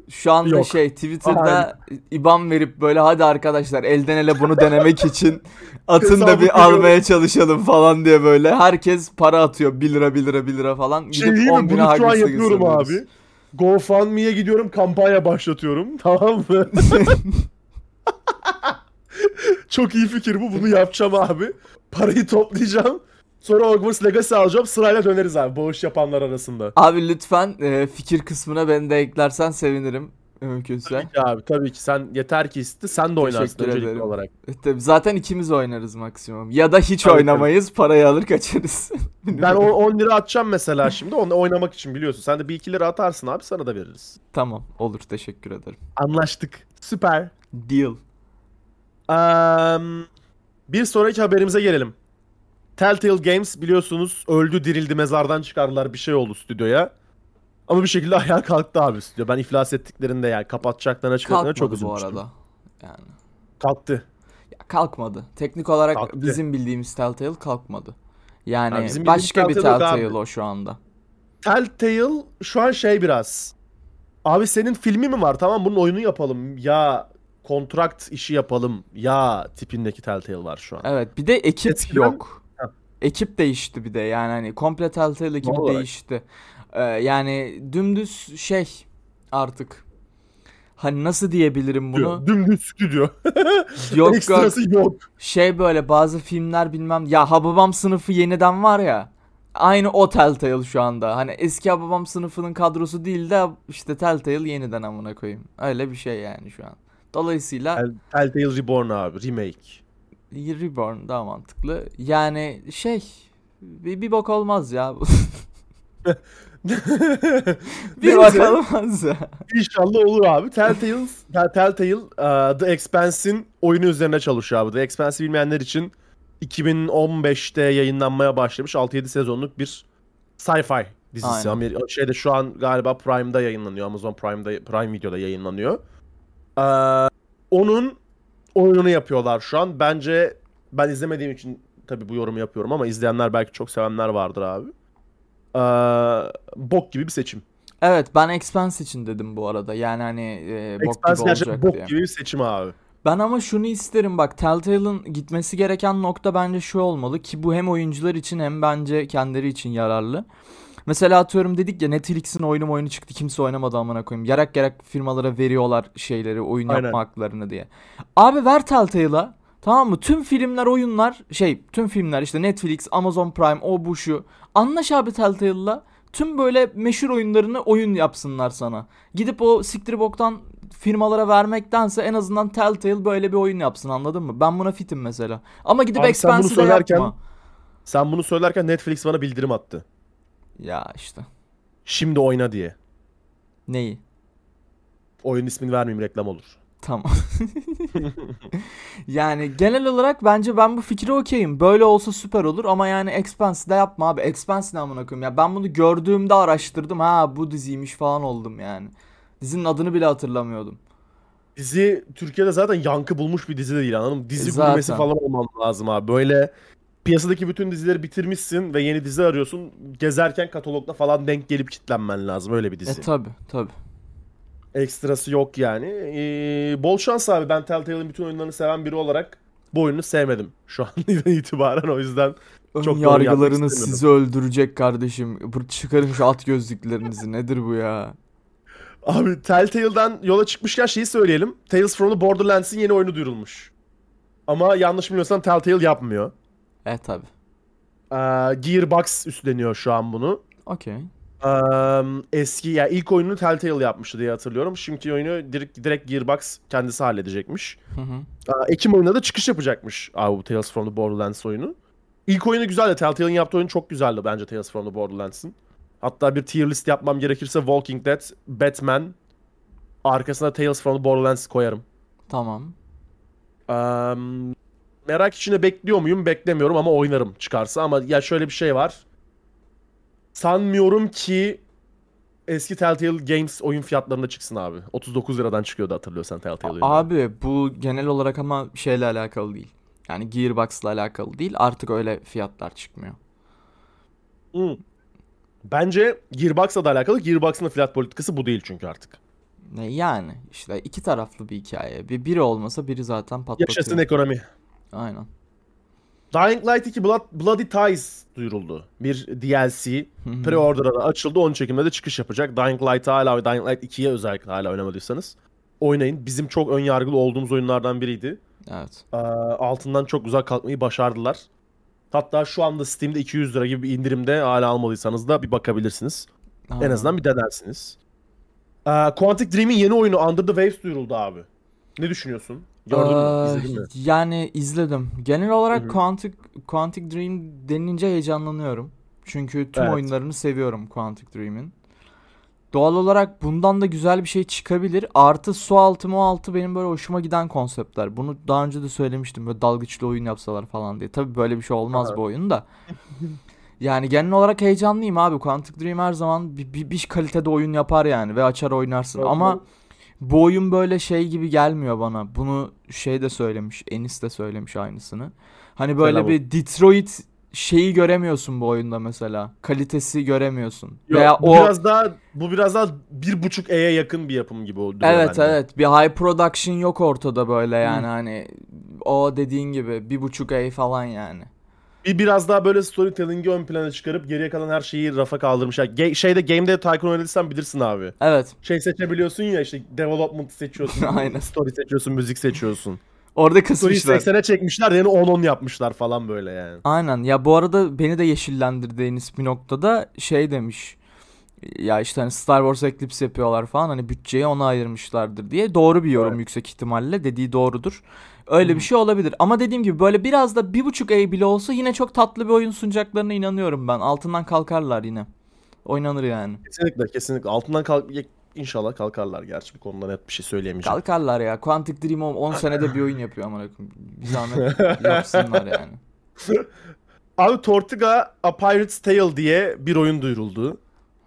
S2: Şu anda
S1: Yok.
S2: şey Twitter'da IBAN verip böyle hadi arkadaşlar elden ele bunu denemek için atın da bir almaya çalışalım falan diye böyle herkes para atıyor 1 lira 1 lira 1 lira falan
S1: Şey
S2: gidip
S1: değil
S2: 10
S1: mi?
S2: bine
S1: Bunu şu an yapıyorum abi. GoFundMe'ye gidiyorum kampanya başlatıyorum. Tamam mı? Çok iyi fikir bu. Bunu yapacağım abi. Parayı toplayacağım. Sonra Hogwarts Legacy alacağım. Sırayla döneriz abi bağış yapanlar arasında.
S2: Abi lütfen e, fikir kısmına beni de eklersen sevinirim mümkünse.
S1: Tabii ki abi. Tabii ki sen yeter ki iste. Sen de oynarsın
S2: Teşekkür
S1: öncelikli
S2: ederim.
S1: olarak.
S2: E, Tabii zaten ikimiz oynarız maksimum. Ya da hiç
S1: Tabii,
S2: oynamayız, parayı alır kaçarız.
S1: Ben o 10 lira atacağım mesela şimdi. Onu oynamak için biliyorsun. Sen de bir 2 lira atarsın abi. Sana da veririz.
S2: Tamam, olur. Teşekkür ederim.
S1: Anlaştık. Süper.
S2: Deal.
S1: Eee, bir sonraki haberimize gelelim. Telltale Games biliyorsunuz öldü dirildi mezardan çıkardılar bir şey oldu stüdyoya. Ama bir şekilde ayağa kalktı abi stüdyo. Ben iflas ettiklerinde yani kapatacaklarına çıkartlarına çok
S2: bu
S1: üzülmüştüm.
S2: arada. Yani
S1: Kalktı.
S2: ya kalkmadı. Teknik olarak
S1: Kalktı.
S2: bizim bildiğimiz Telltale kalkmadı. Yani
S1: Ha, bizim
S2: başka bir
S1: Telltale
S2: Telltale o şu anda.
S1: Telltale şu an şey biraz. Abi senin filmi mi var? Tamam bunun oyunu yapalım. Ya kontrakt işi yapalım. Ya tipindeki Telltale var şu an.
S2: Evet, bir de ekip
S1: Eskiden-
S2: yok.
S1: Ha.
S2: Ekip değişti bir de. Yani hani komple Telltale ekibi
S1: olarak?
S2: değişti. Ee, yani dümdüz şey artık. Hani nasıl diyebilirim bunu?
S1: Stüdyo. Dümdüz stüdyo.
S2: Yok yok.
S1: Ekstrası yok.
S2: Şey böyle bazı filmler bilmem ya Hababam sınıfı yeniden var ya. Aynı o Telltale şu anda. Hani eski Hababam sınıfının kadrosu değil de işte Telltale yeniden amına koyayım. Öyle bir şey yani şu an. Dolayısıyla
S1: Tell- Telltale Reborn abi. Remake.
S2: Reborn daha mantıklı. Yani şey bir, bir bok olmaz ya. bir
S1: Neyse.
S2: bak olmaz ya.
S1: İnşallah olur abi. Telltale, Tell- Telltale uh, The Expanse'in oyunu üzerine çalışıyor abi. The Expanse'i bilmeyenler için 2015'te yayınlanmaya başlamış 6-7 sezonluk bir sci-fi dizisi.
S2: Aynen.
S1: Amer- şeyde şu an galiba Prime'da yayınlanıyor. Amazon Prime'da Prime Video'da yayınlanıyor. Ee, onun oyununu yapıyorlar şu an. Bence ben izlemediğim için tabii bu yorumu yapıyorum ama izleyenler belki çok sevenler vardır abi. Ee, bok gibi bir seçim.
S2: Evet ben Expanse için dedim bu arada. Yani hani e, bok
S1: Expanse
S2: gibi olacak
S1: bok
S2: diye.
S1: gibi bir seçim abi.
S2: Ben ama şunu isterim bak Telltale'ın gitmesi gereken nokta bence şu olmalı ki bu hem oyuncular için hem bence kendileri için yararlı. Mesela atıyorum dedik ya Netflix'in oyunu oyunu çıktı kimse oynamadı amına koyayım. Yarak yarak firmalara veriyorlar şeyleri oyun
S1: Aynen.
S2: yapma haklarını diye. Abi ver Telltale'a tamam mı? Tüm filmler oyunlar şey tüm filmler işte Netflix, Amazon Prime o bu şu. Anlaş abi Telltale'la. tüm böyle meşhur oyunlarını oyun yapsınlar sana. Gidip o siktir boktan firmalara vermektense en azından Telltale böyle bir oyun yapsın anladın mı? Ben buna fitim mesela. Ama gidip
S1: Abi sen bunu
S2: Expanse'i de
S1: söylerken-
S2: yapma.
S1: Sen bunu söylerken Netflix bana bildirim attı.
S2: Ya işte.
S1: Şimdi oyna diye.
S2: Neyi?
S1: Oyun ismini vermeyeyim reklam olur.
S2: Tamam. yani genel olarak bence ben bu fikre okeyim. Böyle olsa süper olur ama yani Expanse de yapma abi. Expanse ne amına koyayım ya. Ben bunu gördüğümde araştırdım. Ha bu diziymiş falan oldum yani. Dizinin adını bile hatırlamıyordum.
S1: Dizi Türkiye'de zaten yankı bulmuş bir dizi de değil anladın mı? Dizi
S2: E, Zaten.
S1: falan olman lazım abi. Böyle piyasadaki bütün dizileri bitirmişsin ve yeni dizi arıyorsun. Gezerken katalogda falan denk gelip kitlenmen lazım. Öyle bir dizi.
S2: E tabi tabi.
S1: Ekstrası yok yani. Ee, bol şans abi. Ben Telltale'in bütün oyunlarını seven biri olarak bu oyunu sevmedim. Şu andan itibaren o yüzden.
S2: Ön
S1: Çok istemiyorum.
S2: sizi öldürecek kardeşim. Çıkarın şu at gözlüklerinizi. Nedir bu ya?
S1: Abi Telltale'dan yola çıkmışken şeyi söyleyelim. Tales from the Borderlands'in yeni oyunu duyurulmuş. Ama yanlış bilmiyorsam Telltale yapmıyor.
S2: E tabi.
S1: Ee, Gearbox üstleniyor şu an bunu.
S2: Okey.
S1: Ee, eski ya ilk oyununu Telltale yapmıştı diye hatırlıyorum. Şimdiki oyunu direkt, direkt Gearbox kendisi halledecekmiş.
S2: Hı hı.
S1: Ee, Ekim ayında da çıkış yapacakmış abi bu Tales from the Borderlands oyunu. İlk oyunu güzeldi. Telltale'in yaptığı oyun çok güzeldi bence Tales from the Borderlands'ın. Hatta bir tier list yapmam gerekirse Walking Dead, Batman, arkasına Tales from the Borderlands koyarım.
S2: Tamam.
S1: Ee, merak içinde bekliyor muyum? Beklemiyorum ama oynarım çıkarsa. Ama ya şöyle bir şey var. Sanmıyorum ki eski Telltale Games oyun fiyatlarında çıksın abi. 39 liradan çıkıyordu hatırlıyorsan Telltale oyunları.
S2: Abi bu genel olarak ama şeyle alakalı değil. Yani Gearbox'la alakalı değil. Artık öyle fiyatlar çıkmıyor.
S1: Hı. Bence Gearbox'la da alakalı. Gearbox'ın fiyat politikası bu değil çünkü artık.
S2: Ne yani işte iki taraflı bir hikaye. Bir biri olmasa biri zaten patlatıyor.
S1: Yaşasın ekonomi.
S2: Aynen.
S1: Dying Light 2 Blood, Bloody Ties duyuruldu. Bir DLC. Pre-order'a da açıldı. 10 çekimde de çıkış yapacak. Dying Light'a hala Dying Light 2'ye özellikle hala oynamadıysanız oynayın. Bizim çok ön yargılı olduğumuz oyunlardan biriydi.
S2: Evet.
S1: Ee, altından çok güzel kalkmayı başardılar. Hatta şu anda Steam'de 200 lira gibi bir indirimde hala almadıysanız da bir bakabilirsiniz. En
S2: Aynen.
S1: azından bir denersiniz. Ee, Quantic Dream'in yeni oyunu Under the Waves duyuruldu abi. Ne düşünüyorsun? Gördün mü? İzledin mi?
S2: Yani izledim. Genel olarak
S1: Hı hı.
S2: Quantic Quantic Dream denilince heyecanlanıyorum. Çünkü tüm
S1: Evet.
S2: oyunlarını seviyorum Quantic Dream'in. Doğal olarak bundan da güzel bir şey çıkabilir. Artı su altı mu altı benim böyle hoşuma giden konseptler. Bunu daha önce de söylemiştim. Böyle dalgıçlı oyun yapsalar falan diye. Tabii böyle bir şey olmaz
S1: Evet.
S2: bu oyunda. Yani genel olarak heyecanlıyım abi. Quantic Dream her zaman bir, bir, bir kalitede oyun yapar yani ve açar oynarsın.
S1: Evet,
S2: Ama. Bu oyun böyle şey gibi gelmiyor bana. Bunu şey de söylemiş, Enis de söylemiş aynısını. Hani böyle
S1: Selam
S2: bir Detroit şeyi göremiyorsun bu oyunda mesela. Kalitesi göremiyorsun.
S1: Yok,
S2: Veya
S1: bu
S2: o
S1: biraz daha bu biraz daha bir buçuk E'ye yakın bir yapım gibi oldu.
S2: Evet
S1: bence.
S2: evet bir high production yok ortada böyle yani hani o dediğin gibi bir buçuk ay falan yani.
S1: Bir biraz daha böyle storytelling'i ön plana çıkarıp geriye kalan her şeyi rafa kaldırmışlar. Ge- şeyde Game Dev Tycoon oynadıysan bilirsin abi.
S2: Evet
S1: Şey seçebiliyorsun ya işte development seçiyorsun.
S2: Aynen.
S1: Story seçiyorsun, müzik seçiyorsun.
S2: orada kısmışlar.
S1: 80'e çekmişler yani 10-10 yapmışlar falan böyle yani.
S2: Aynen ya bu arada beni de yeşillendirdi Enis bir noktada şey demiş. Ya işte hani Star Wars Eclipse yapıyorlar falan hani bütçeyi ona ayırmışlardır diye. Doğru bir yorum
S1: Evet.
S2: yüksek ihtimalle dediği doğrudur. Öyle bir şey olabilir. Ama dediğim gibi böyle biraz da bir buçuk ay bile olsa yine çok tatlı bir oyun sunacaklarına inanıyorum ben. Altından kalkarlar yine. Oynanır yani.
S1: Kesinlikle kesinlikle. Altından kalk inşallah kalkarlar gerçi bu konuda net bir şey söyleyemeyeceğim.
S2: Kalkarlar ya. Quantic Dream 10 senede bir oyun yapıyor ama bir zahmet yapsınlar yani.
S1: Abi Tortuga A Pirate's Tale diye bir oyun duyuruldu.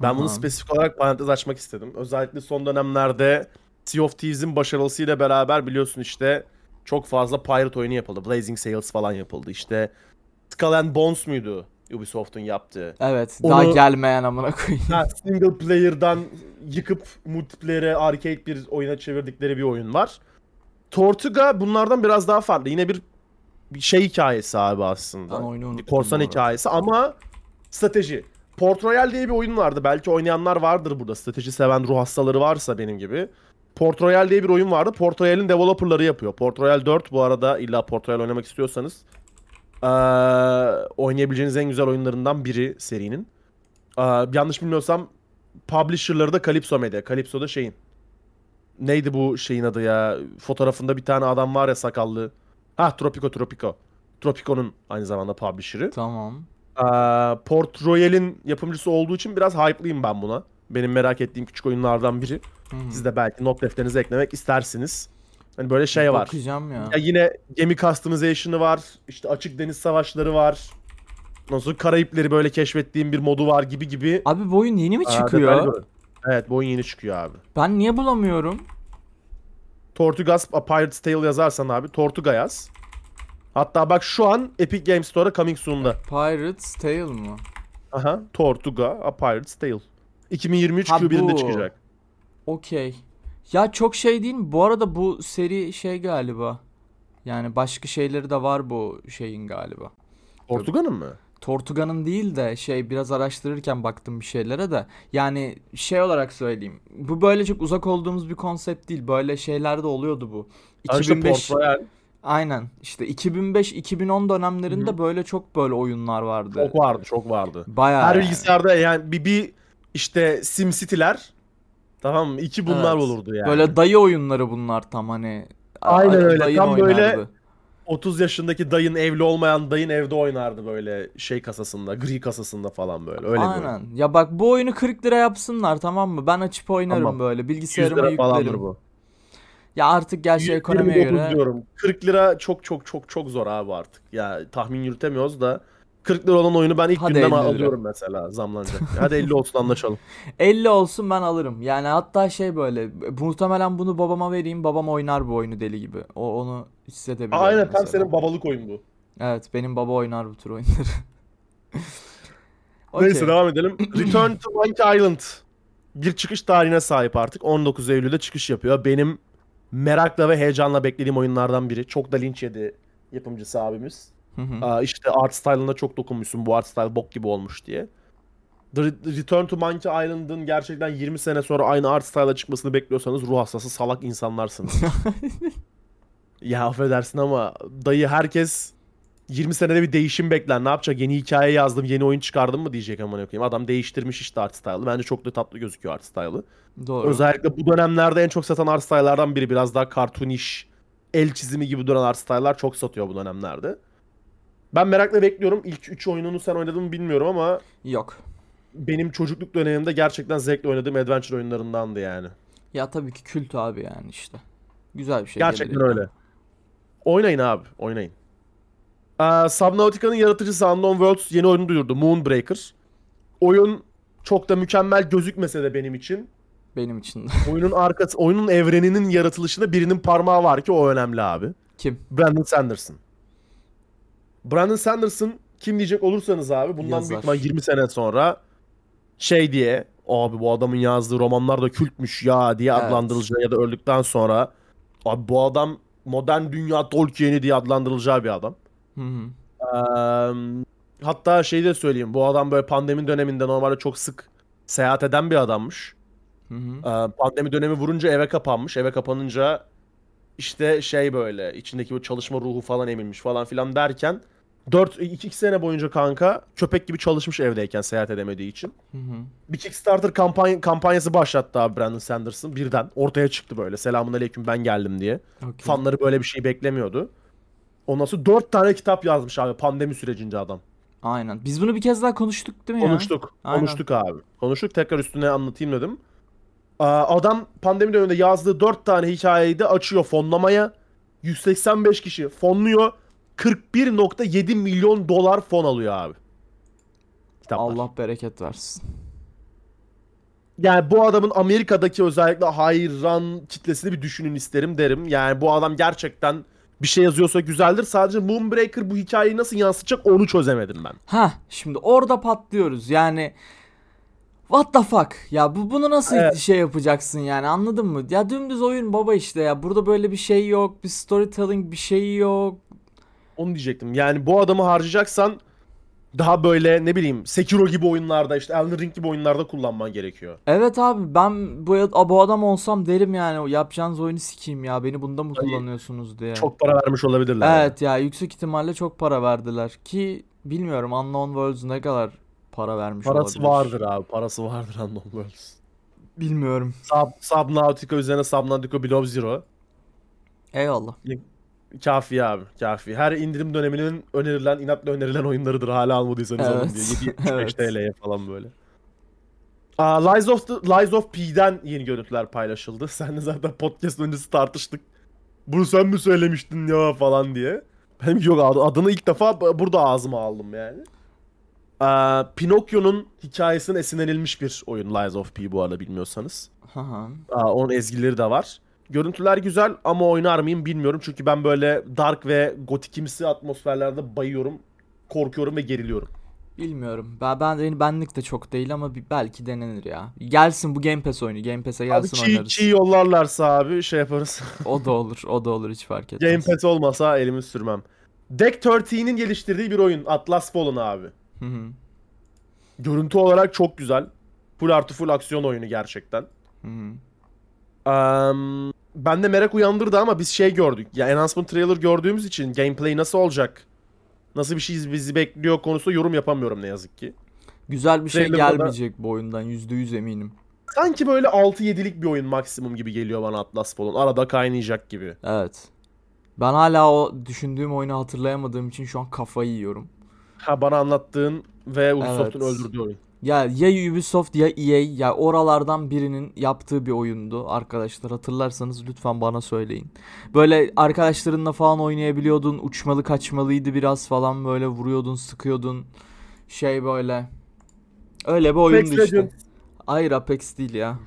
S1: Ben bunu
S2: Aha.
S1: spesifik olarak parantez açmak istedim. Özellikle son dönemlerde Sea of Thieves'in başarısıyla beraber biliyorsun işte çok fazla pirate oyunu yapıldı. Blazing Sails falan yapıldı. İşte Skull and Bones muydu Ubisoft'un yaptığı?
S2: Evet.
S1: Onu-
S2: Daha gelmeyen amına koyayım.
S1: Ha, single player'dan yıkıp multiplayer'e arcade bir oyuna çevirdikleri bir oyun var. Tortuga bunlardan biraz daha farklı. Yine bir, bir şey hikayesi abi aslında.
S2: Ben
S1: korsan hikayesi ama strateji. Port Royal diye bir oyun vardı. Belki oynayanlar vardır burada. Strateji seven ruh hastaları varsa benim gibi. Port Royal diye bir oyun vardı. Port Royal'in developerları yapıyor. Port Royal 4 bu arada illa Port Royal oynamak istiyorsanız eee, oynayabileceğiniz en güzel oyunlarından biri serinin. Aa, yanlış bilmiyorsam publisher'ları da Calypso Media. Calypso da şeyin. Neydi bu şeyin adı ya? Fotoğrafında bir tane adam var ya sakallı. Ha Tropico Tropico. Tropico'nun aynı zamanda publisher'ı.
S2: Tamam.
S1: Aa, Port Royal'in yapımcısı olduğu için biraz hype'lıyım ben buna. Benim merak ettiğim küçük oyunlardan biri.
S2: Hı.
S1: Siz de belki not defterinize eklemek istersiniz. Hani böyle şey var.
S2: Bakacağım ya.
S1: Ya yine gemi customization'ı var. İşte açık deniz savaşları var. Sonra Karayipleri böyle keşfettiğim bir modu var gibi gibi.
S2: Abi bu oyun yeni mi
S1: Aa,
S2: çıkıyor?
S1: böyle. Evet bu oyun yeni çıkıyor abi.
S2: Ben niye bulamıyorum?
S1: Tortugas A Pirate's Tale yazarsan abi Tortuga yaz. Hatta bak şu an Epic Games Store'a coming soon'da.
S2: Pirates Tale mı?
S1: Aha Tortuga A Pirate's Tale. 2023
S2: Ha,
S1: Q1'inde
S2: bu.
S1: çıkacak.
S2: Okey. Ya çok şey değil mi? Bu arada bu seri şey galiba. Yani başka şeyleri de var bu şeyin galiba.
S1: Tortuga'nın mı?
S2: Tortuga'nın değil de şey biraz araştırırken baktım bir şeylere de. Yani şey olarak söyleyeyim. Bu böyle çok uzak olduğumuz bir konsept değil. Böyle şeyler de oluyordu bu.
S1: Ha işte
S2: 2005
S1: Port Royal
S2: Aynen. İşte 2005-2010 dönemlerinde böyle çok böyle oyunlar vardı.
S1: çok vardı çok vardı.
S2: Bayağı
S1: Her
S2: yani.
S1: bilgisayarda yani bir, bir işte SimCity'ler tamam mı? İki bunlar
S2: Evet.
S1: olurdu yani.
S2: Böyle dayı oyunları bunlar tam hani.
S1: Aynen
S2: Ay-
S1: öyle.
S2: dayın
S1: Tam böyle-
S2: oynardı.
S1: 30 yaşındaki dayın evli olmayan dayın evde oynardı böyle şey kasasında, gri kasasında falan böyle. Öyle bir oyun.
S2: Aynen. Ya bak bu oyunu 40 lira yapsınlar tamam mı? Ben açıp oynarım
S1: Tamam.
S2: böyle.
S1: 100
S2: Bilgisayarıma
S1: lira falandır
S2: yüklerim.
S1: bu.
S2: Ya artık gerçi ekonomiye
S1: 29
S2: göre
S1: diyorum. 40 lira çok çok çok çok zor abi artık. Ya tahmin yürütemiyoruz da 40 lira olan oyunu ben ilk
S2: Hadi
S1: günden
S2: 50 lira.
S1: alıyorum mesela zamlanacak. Hadi 50 olsun anlaşalım.
S2: 50 olsun ben alırım. Yani hatta şey böyle muhtemelen bunu babama vereyim. Babam oynar bu oyunu deli gibi. O onu hissedebiliyorum
S1: Aynen tam
S2: mesela.
S1: senin babalık oyun bu.
S2: Evet benim baba oynar bu tür oyunları.
S1: Neyse
S2: Okey.
S1: devam edelim. Return to Monkey Island bir çıkış tarihine sahip artık. 19 Eylül'de çıkış yapıyor. Benim merakla ve heyecanla beklediğim oyunlardan biri. Çok da linç yedi yapımcısı abimiz.
S2: Hı hı.
S1: Aa, işte art style'ına çok dokunmuşsun. Bu art style bok gibi olmuş diye. The Re- Return to Monkey Island'ın gerçekten 20 sene sonra aynı art style'a çıkmasını bekliyorsanız ruh hastası salak insanlarsınız. ya affedersin ama dayı herkes 20 senede bir değişim bekler. Ne yapacak? Yeni hikaye yazdım, yeni oyun çıkardım mı diyecek amına koyayım. Adam değiştirmiş işte art style'ı. Bence çok da tatlı gözüküyor art style'ı.
S2: Doğru.
S1: Özellikle bu dönemlerde en çok satan art style'lardan biri. Biraz daha cartoonish, el çizimi gibi duran art style'lar çok satıyor bu dönemlerde. Ben merakla bekliyorum. İlk 3 oyununu sen oynadın mı bilmiyorum ama
S2: Yok.
S1: benim çocukluk dönemimde gerçekten zevkle oynadığım adventure oyunlarındandı yani.
S2: Ya tabii ki kült abi yani işte. Güzel bir şey.
S1: Gerçekten öyle.
S2: yani.
S1: Oynayın abi, oynayın. Ee, Subnautica'nın yaratıcısı Unknown Worlds yeni oyunu duyurdu. Moonbreaker. Oyun çok da mükemmel gözükmese de benim için.
S2: Benim için de.
S1: Oyunun arkası, oyunun evreninin yaratılışında birinin parmağı var ki o önemli abi.
S2: Kim?
S1: Brandon Sanderson. Brandon Sanderson kim diyecek olursanız abi bundan
S2: Yazar.
S1: büyük ihtimal 20 sene sonra şey diye abi bu adamın yazdığı romanlar da kültmüş ya diye
S2: Evet.
S1: adlandırılacağı ya da öldükten sonra abi bu adam modern dünya Tolkien'i diye adlandırılacağı bir adam.
S2: Hı hı.
S1: Eee, hatta şey de söyleyeyim bu adam böyle pandemi döneminde normalde çok sık seyahat eden bir adammış.
S2: Hı hı.
S1: Ee, pandemi dönemi vurunca eve kapanmış. Eve kapanınca işte şey böyle içindeki bu çalışma ruhu falan emilmiş falan filan derken 4 2 sene boyunca kanka köpek gibi çalışmış evdeyken seyahat edemediği için.
S2: Hı hı.
S1: Bir Kickstarter kampanya, kampanyası başlattı abi Brandon Sanderson. Birden ortaya çıktı böyle. Selamun aleyküm ben geldim diye.
S2: Okey.
S1: Fanları böyle bir şey beklemiyordu. Ondan sonra 4 tane kitap yazmış abi pandemi sürecince adam.
S2: Aynen. Biz bunu bir kez daha konuştuk değil mi ya?
S1: Konuştuk. Konuştuk abi. Konuştuk. Tekrar üstüne anlatayım dedim. Adam pandemi döneminde yazdığı 4 tane hikayeyi de açıyor fonlamaya. 185 kişi fonluyor. 41.7 milyon dolar fon alıyor abi. Kitaplar.
S2: Allah bereket versin.
S1: Yani bu adamın Amerika'daki özellikle hayran kitlesini bir düşünün isterim derim. Yani bu adam gerçekten bir şey yazıyorsa güzeldir. Sadece Moonbreaker bu hikayeyi nasıl yansıtacak onu çözemedim ben.
S2: Ha, şimdi orada patlıyoruz. Yani What the fuck? Ya bu bunu nasıl
S1: Evet.
S2: şey yapacaksın yani anladın mı? Ya dümdüz oyun baba işte ya. Burada böyle bir şey yok. Bir storytelling bir şey yok.
S1: Onu diyecektim. Yani bu adamı harcayacaksan daha böyle ne bileyim Sekiro gibi oyunlarda işte Elden Ring gibi oyunlarda kullanman gerekiyor.
S2: Evet abi ben bu, bu adam olsam derim yani yapacağınız oyunu sikeyim ya. Beni bunda mı kullanıyorsunuz diye.
S1: Çok para vermiş olabilirler.
S2: Evet ya yüksek ihtimalle çok para verdiler ki bilmiyorum Unknown Worlds ne kadar para vermiş
S1: Parası
S2: olabilir.
S1: vardır abi. Parası vardır Unknown Worlds.
S2: Bilmiyorum.
S1: Sub, Subnautica üzerine Subnautica Below Zero.
S2: Eyvallah.
S1: Kafi abi. Kafi. Her indirim döneminin önerilen, inatla önerilen oyunlarıdır. Hala almadıysanız alın
S2: Evet.
S1: diye. 7
S2: Evet.
S1: TL'ye falan böyle. Aa, Lies of the, Lies of P'den yeni görüntüler paylaşıldı. Sen de zaten podcast öncesi tartıştık. Bunu sen mi söylemiştin ya falan diye. Ben yok adı- adını ilk defa burada ağzıma aldım yani. Aa, Pinokyo'nun hikayesinden esinlenilmiş bir oyun Lies of P bu arada bilmiyorsanız.
S2: Hı.
S1: Aa, onun ezgileri de var. Görüntüler güzel ama oynar mıyım bilmiyorum. Çünkü ben böyle dark ve gotikimsi atmosferlerde bayıyorum, korkuyorum ve geriliyorum.
S2: Bilmiyorum. Ben, ben benlik de çok değil ama bir, belki denenir ya. Gelsin bu Game Pass oyunu. Game Pass'e
S1: Abi
S2: gelsin
S1: çiğ,
S2: oynarız.
S1: çiğ yollarlarsa abi şey yaparız.
S2: O da olur. O da olur hiç fark etmez.
S1: Game Pass olmasa elimi sürmem. Deck 13'nin geliştirdiği bir oyun. Atlas Fallen abi.
S2: Hı hı.
S1: Görüntü olarak çok güzel. Full artı full aksiyon oyunu gerçekten.
S2: Hı hı.
S1: Um, ben de merak uyandırdı ama biz şey gördük. Ya enhancement trailer gördüğümüz için gameplay nasıl olacak? Nasıl bir şey bizi bekliyor konusunda yorum yapamıyorum ne yazık ki.
S2: Güzel bir şey
S1: Trailer'da da-
S2: gelmeyecek bu oyundan %100 eminim.
S1: Sanki böyle 6-7'lik bir oyun maksimum gibi geliyor bana Atlas Fallen. Arada kaynayacak gibi.
S2: Evet. Ben hala o düşündüğüm oyunu hatırlayamadığım için şu an kafayı yiyorum.
S1: Ha bana anlattığın ve Ubisoft'un
S2: Evet.
S1: öldürdüğü oyun.
S2: Ya ya Ubisoft ya EA ya oralardan birinin yaptığı bir oyundu arkadaşlar hatırlarsanız lütfen bana söyleyin. Böyle arkadaşlarınla falan oynayabiliyordun uçmalı kaçmalıydı biraz falan böyle vuruyordun sıkıyordun şey böyle. Öyle bir oyundu
S1: Apex
S2: işte. Hayır Apex değil ya.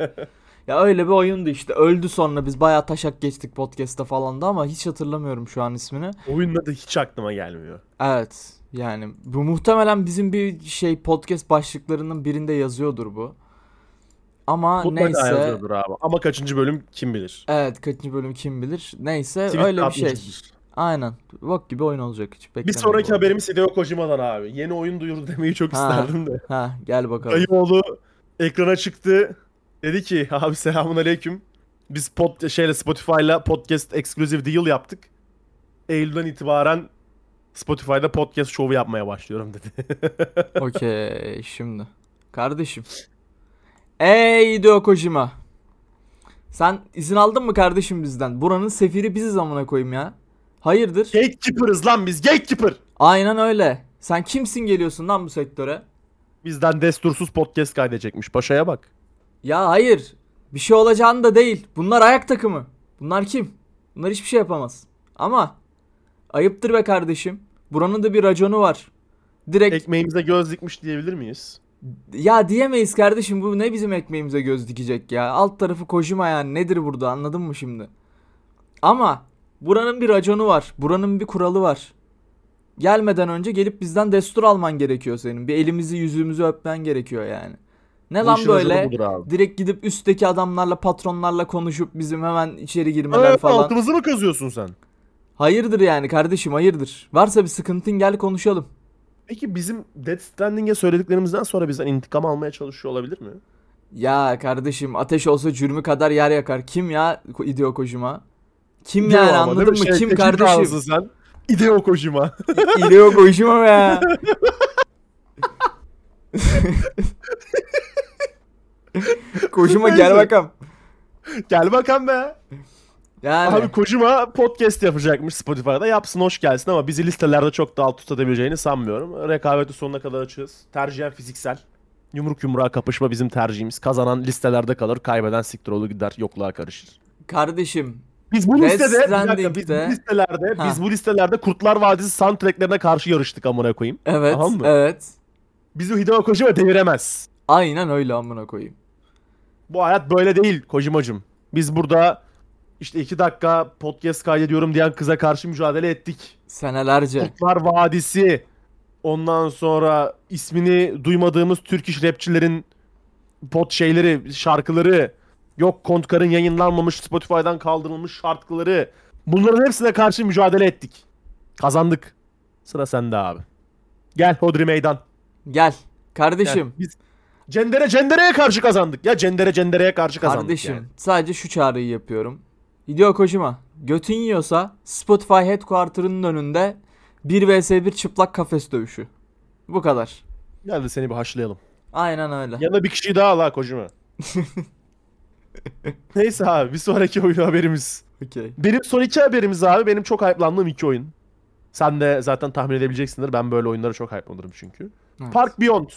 S2: ya öyle bir oyundu işte öldü sonra biz bayağı taşak geçtik podcast'ta falan da ama hiç hatırlamıyorum şu an ismini.
S1: Oyunun adı hiç aklıma gelmiyor.
S2: Evet. Yani bu muhtemelen bizim bir şey podcast başlıklarının birinde yazıyordur bu. Ama
S1: Mutlaka
S2: neyse.
S1: yazıyordur abi. Ama kaçıncı bölüm kim bilir.
S2: Evet kaçıncı bölüm kim bilir. Neyse
S1: Tweet
S2: öyle bir şey. Aynen. Bok gibi oyun olacak hiç
S1: Bir sonraki
S2: arada.
S1: haberimiz Hideo Kojima'dan abi. Yeni oyun duyurdu demeyi çok
S2: Ha.
S1: isterdim de.
S2: Ha gel bakalım.
S1: Dayıoğlu ekrana çıktı. Dedi ki abi selamun aleyküm. Biz pod, şeyle Spotify'la podcast exclusive deal yaptık. Eylül'den itibaren Spotify'da podcast şovu yapmaya başlıyorum dedi.
S2: Okey şimdi. Kardeşim. Ey Hideo Kojima. Sen izin aldın mı kardeşim bizden? Buranın sefiri biziz amına koyayım ya. Hayırdır?
S1: Gatekeeper'ız lan biz gatekeeper.
S2: Aynen öyle. Sen kimsin geliyorsun lan bu sektöre?
S1: Bizden destursuz podcast kaydedecekmiş. Paşa'ya bak.
S2: Ya hayır. Bir şey olacağını da değil. Bunlar ayak takımı. Bunlar kim? Bunlar hiçbir şey yapamaz. Ama ayıptır be kardeşim. Buranın da bir raconu var. Direkt
S1: Ekmeğimize göz dikmiş diyebilir miyiz?
S2: ya diyemeyiz kardeşim bu ne bizim ekmeğimize göz dikecek ya. Alt tarafı Kojima yani nedir burada anladın mı şimdi? Ama buranın bir raconu var. Buranın bir kuralı var. Gelmeden önce gelip bizden destur alman gerekiyor senin. Bir elimizi yüzümüzü öpmen gerekiyor yani. Ne
S1: Bu
S2: lan böyle? Direkt gidip üstteki adamlarla patronlarla konuşup bizim hemen içeri girmeler
S1: Evet,
S2: falan.
S1: altımızı mı kazıyorsun sen?
S2: Hayırdır yani kardeşim hayırdır. Varsa bir sıkıntın gel konuşalım.
S1: Peki bizim Death Stranding'e söylediklerimizden sonra bizden intikam almaya çalışıyor olabilir mi?
S2: Ya kardeşim ateş olsa cürmü kadar yer yakar. Kim ya Hideo Kojima? Kim
S1: Hideo
S2: yani
S1: ama,
S2: anladın mı?
S1: Şey,
S2: Kim kardeşim?
S1: sen. Hideo Kojima.
S2: Hideo Kojima be ya. Kojima gel bakalım.
S1: Gel bakalım be.
S2: Yani
S1: Abi Kojima podcast yapacakmış Spotify'da. Yapsın hoş gelsin ama bizi listelerde çok da alt tutabileceğini sanmıyorum. Rekabeti sonuna kadar açığız. Tercihen fiziksel. Yumruk yumruğa kapışma bizim tercihimiz. Kazanan listelerde kalır, kaybeden siktir olur gider, yokluğa karışır.
S2: kardeşim
S1: Biz bu
S2: Death
S1: listede, dakika, biz bu listelerde,
S2: Ha.
S1: biz bu listelerde Kurtlar Vadisi soundtracklerine karşı yarıştık amına koyayım.
S2: evet
S1: Tamam mı?
S2: evet.
S1: Bizi Hideo Kojima deviremez.
S2: Aynen öyle amına koyayım.
S1: Bu hayat böyle değil Kojimacım. Biz burada işte iki dakika podcast kaydediyorum diyen kıza karşı mücadele ettik.
S2: Senelerce.
S1: Kurtlar Vadisi. Ondan sonra ismini duymadığımız Türk iş rapçilerin pot şeyleri, şarkıları. Yok Kontkar'ın yayınlanmamış Spotify'dan kaldırılmış şarkıları. Bunların hepsine karşı mücadele ettik. Kazandık. Sıra sende abi. Gel Hodri Meydan.
S2: Gel.
S1: Gel.
S2: Kardeşim.
S1: Biz Cendere Cendere'ye karşı kazandık. Ya Cendere Cendere'ye karşı kazandık
S2: Kardeşim
S1: yani.
S2: sadece şu çağrıyı yapıyorum. Hideo Kojima götün yiyorsa Spotify Headquarter'ının önünde 1 vs 1 çıplak kafes dövüşü. Bu kadar.
S1: Gel de seni bir haşlayalım.
S2: Aynen öyle.
S1: Yanına bir kişiyi daha al ha kocama. Neyse abi bir sonraki oyun haberimiz.
S2: Okey.
S1: Benim son iki haberimiz abi benim çok hype'landığım iki oyun. Sen de zaten tahmin edebileceksindir. Ben böyle oyunlara çok hype'lanırım çünkü.
S2: Evet.
S1: Park Beyond.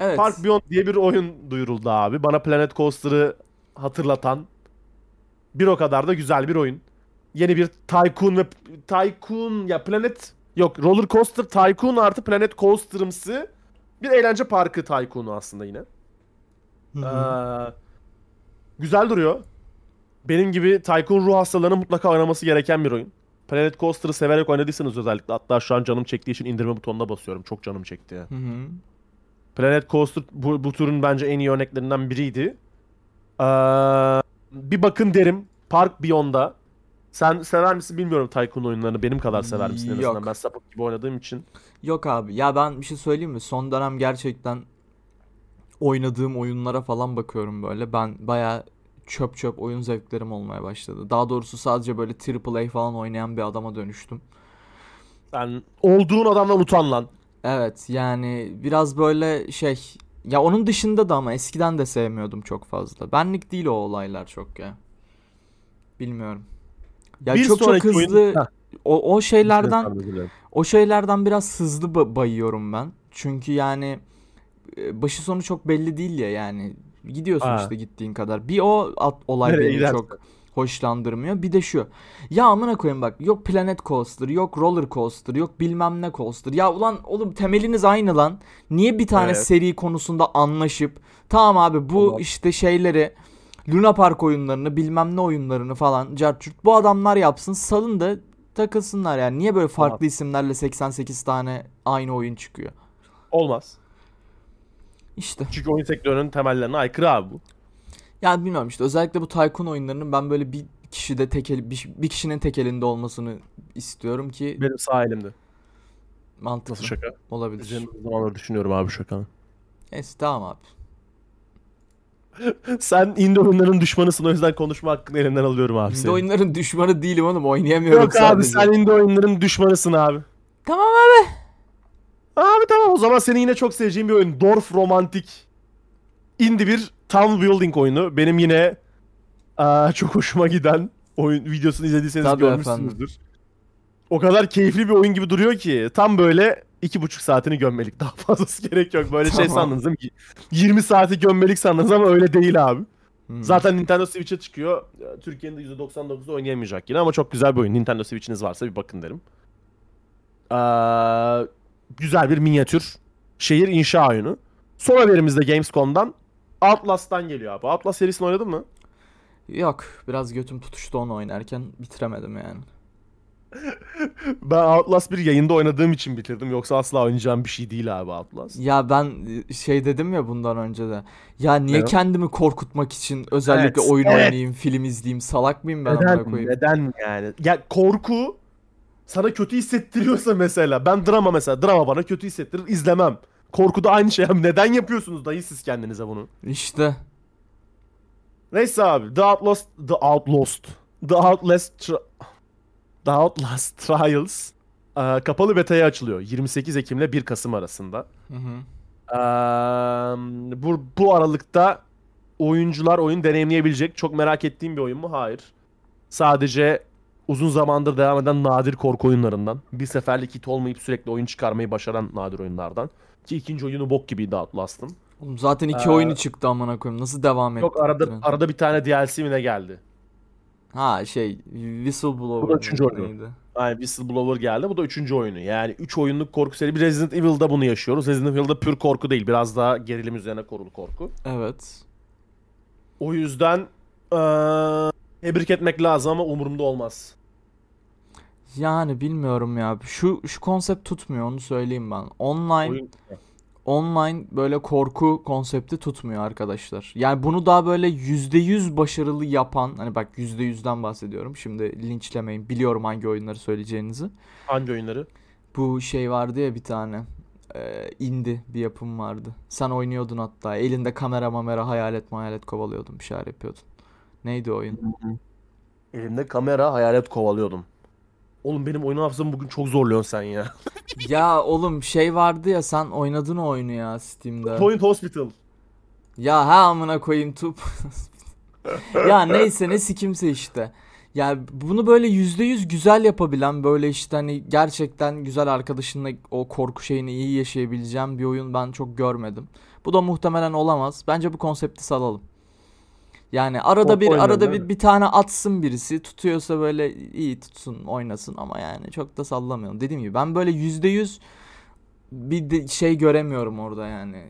S2: Evet.
S1: Park Beyond diye bir oyun duyuruldu abi. Bana Planet Coaster'ı hatırlatan bir o kadar da güzel bir oyun. Yeni bir Tycoon ve Tycoon ya Planet yok Roller Coaster Tycoon artı Planet Coaster'ımsı bir eğlence parkı Tycoon'u aslında yine.
S2: Hı hı.
S1: Ee, güzel duruyor. Benim gibi Tycoon ruh hastalarının mutlaka oynaması gereken bir oyun. Planet Coaster'ı severek oynadıysanız özellikle hatta şu an canım çektiği için indirme butonuna basıyorum. Çok canım çekti.
S2: Hı hı.
S1: Planet Coaster bu, bu türün bence en iyi örneklerinden biriydi. Ee, bir bakın derim. Park Beyond'da. Sen sever misin bilmiyorum Tycoon oyunlarını. Benim kadar sever misin en azından. Ben sapık gibi oynadığım için.
S2: Yok abi ya ben bir şey söyleyeyim mi? Son dönem gerçekten oynadığım oyunlara falan bakıyorum böyle. Ben baya çöp çöp oyun zevklerim olmaya başladı. Daha doğrusu sadece böyle AAA falan oynayan bir adama dönüştüm.
S1: Sen olduğun adamdan utan lan.
S2: Evet yani biraz böyle şey ya onun dışında da ama eskiden de sevmiyordum çok fazla. Benlik değil o olaylar çok ya. Bilmiyorum. Ya
S1: Bir
S2: çok çok
S1: oyun-
S2: hızlı
S1: Heh.
S2: o, o şeylerden o şeylerden biraz hızlı ba- bayıyorum ben. Çünkü yani e, başı sonu çok belli değil ya yani. Gidiyorsun
S1: Ha.
S2: işte gittiğin kadar. Bir o at- olay
S1: Nereye
S2: beni
S1: gidersen.
S2: çok hoşlandırmıyor. Bir de şu. Ya amına koyayım bak. Yok Planet Coaster, yok Roller Coaster, yok bilmem ne Coaster. Ya ulan oğlum temeliniz aynı lan. Niye bir tane
S1: Evet.
S2: seri konusunda anlaşıp tamam abi bu
S1: Tamam.
S2: işte şeyleri Luna Park oyunlarını bilmem ne oyunlarını falan cartçurt bu adamlar yapsın salın da takılsınlar yani. Niye böyle farklı isimlerle 88 tane aynı oyun çıkıyor?
S1: Olmaz.
S2: İşte.
S1: Çünkü oyun sektörünün temellerine aykırı abi bu.
S2: Yani bilmiyorum işte özellikle bu Tycoon oyunlarının ben böyle bir kişide tekel bir, bir kişinin tek elinde olmasını istiyorum ki
S1: Benim sağ elimde.
S2: mantıklı
S1: Nasıl şaka?
S2: olabilir.
S1: Üzerine uzun zamandır düşünüyorum abi şakanı.
S2: Neyse tamam abi.
S1: Sen indie oyunların düşmanısın o yüzden konuşma hakkını elinden alıyorum abi senin.
S2: oyunların düşmanı değilim oğlum oynayamıyorum
S1: Yok abi
S2: sadece.
S1: sen indie oyunların düşmanısın abi.
S2: Tamam abi.
S1: Abi tamam o zaman senin yine çok seveceğin bir oyun. Dorf Romantik. Indie bir town building oyunu. Benim yine aa, çok hoşuma giden oyun videosunu izlediyseniz
S2: Tabii
S1: görmüşsünüzdür. O kadar keyifli bir oyun gibi duruyor ki tam böyle iki buçuk saatini gömmelik. Daha fazlası gerek yok. Böyle şey
S2: Tamam.
S1: sandınız değil mi ki? 20 saati gömmelik sandınız ama öyle değil abi.
S2: Hmm.
S1: Zaten Nintendo Switch'e çıkıyor. Türkiye'nin de %99'u oynayamayacak yine ama çok güzel bir oyun. Nintendo Switch'iniz varsa bir bakın derim. Ee, güzel bir minyatür şehir inşa oyunu. Son haberimiz de Gamescom'dan Outlast'tan geliyor abi. Outlast serisini oynadın mı?
S2: Yok biraz götüm tutuştu onu oynarken bitiremedim yani.
S1: Ben Outlast bir yayında oynadığım için bitirdim. Yoksa asla oynayacağım bir şey değil abi Outlast.
S2: Ya ben e, şey dedim ya bundan önce de. Ya niye
S1: Ne o?
S2: kendimi korkutmak için özellikle
S1: Evet,
S2: oyun
S1: evet.
S2: oynayayım, film izleyeyim, salak mıyım ben
S1: Neden?
S2: koyayım?
S1: Neden yani? Ya korku sana kötü hissettiriyorsa mesela. Ben drama mesela. Drama bana kötü hissettirir. izlemem. Korku da aynı şey. Abi Neden yapıyorsunuz dayı siz kendinize bunu?
S2: İşte
S1: Neyse abi. The Outlast... The Outlast. The Outlast... Tri- The Outlast Trials e, kapalı beta'ya açılıyor. 28 Ekim ile 1 Kasım arasında.
S2: Hı hı.
S1: Eee, bu, bu aralıkta oyuncular oyun deneyimleyebilecek. Çok merak ettiğim bir oyun mu? Hayır. Sadece uzun zamandır devam eden nadir korku oyunlarından. Bir seferlik hit olmayıp sürekli oyun çıkarmayı başaran nadir oyunlardan. Ki ikinci oyunu bok gibiydi Outlast'ın.
S2: Oğlum zaten iki
S1: Ee,
S2: oyunu çıktı amına koyayım. Nasıl devam
S1: Yok
S2: ettirdin?
S1: arada arada bir tane DLC mi ne geldi?
S2: Ha şey Whistleblower.
S1: Bu da üçüncü oyunu.
S2: neydi?
S1: Yani Whistleblower geldi. Bu da üçüncü oyunu. Yani üç oyunluk korku seri. Bir Resident Evil'da bunu yaşıyoruz. Resident Evil'da pür korku değil. Biraz daha gerilim üzerine kurulu korku.
S2: Evet.
S1: O yüzden eee tebrik etmek lazım ama umurumda olmaz.
S2: Yani bilmiyorum ya. Şu şu konsept tutmuyor onu söyleyeyim ben. Online
S1: Oyun
S2: online böyle korku konsepti tutmuyor arkadaşlar. Yani bunu daha böyle %100 başarılı yapan hani bak %100'den bahsediyorum. Şimdi linçlemeyin. Biliyorum hangi oyunları söyleyeceğinizi.
S1: hangi oyunları?
S2: Bu şey vardı ya bir tane. E, indie bir yapım vardı. Sen oynuyordun hatta. Elinde kamera mamera hayalet hayalet kovalıyordun. Bir şeyler yapıyordun. Neydi oyun?
S1: Elimde kamera hayalet kovalıyordum. Oğlum benim oyun hafızamı bugün çok zorluyorsun sen ya.
S2: ya oğlum şey vardı ya sen oynadın o oyunu ya Steam'de.
S1: Point Hospital.
S2: Ya ha amına koyayım tup. ya neyse ne sikimse işte. Ya bunu böyle yüzde yüz güzel yapabilen böyle işte hani gerçekten güzel arkadaşınla o korku şeyini iyi yaşayabileceğim bir oyun ben çok görmedim. Bu da muhtemelen olamaz. Bence bu konsepti salalım. Yani arada
S1: Korku
S2: bir
S1: oyunları
S2: arada bir, bir tane atsın birisi tutuyorsa böyle iyi tutsun oynasın ama yani çok da sallamayalım. Dediğim gibi ben böyle yüzde yüz bir de şey göremiyorum orada yani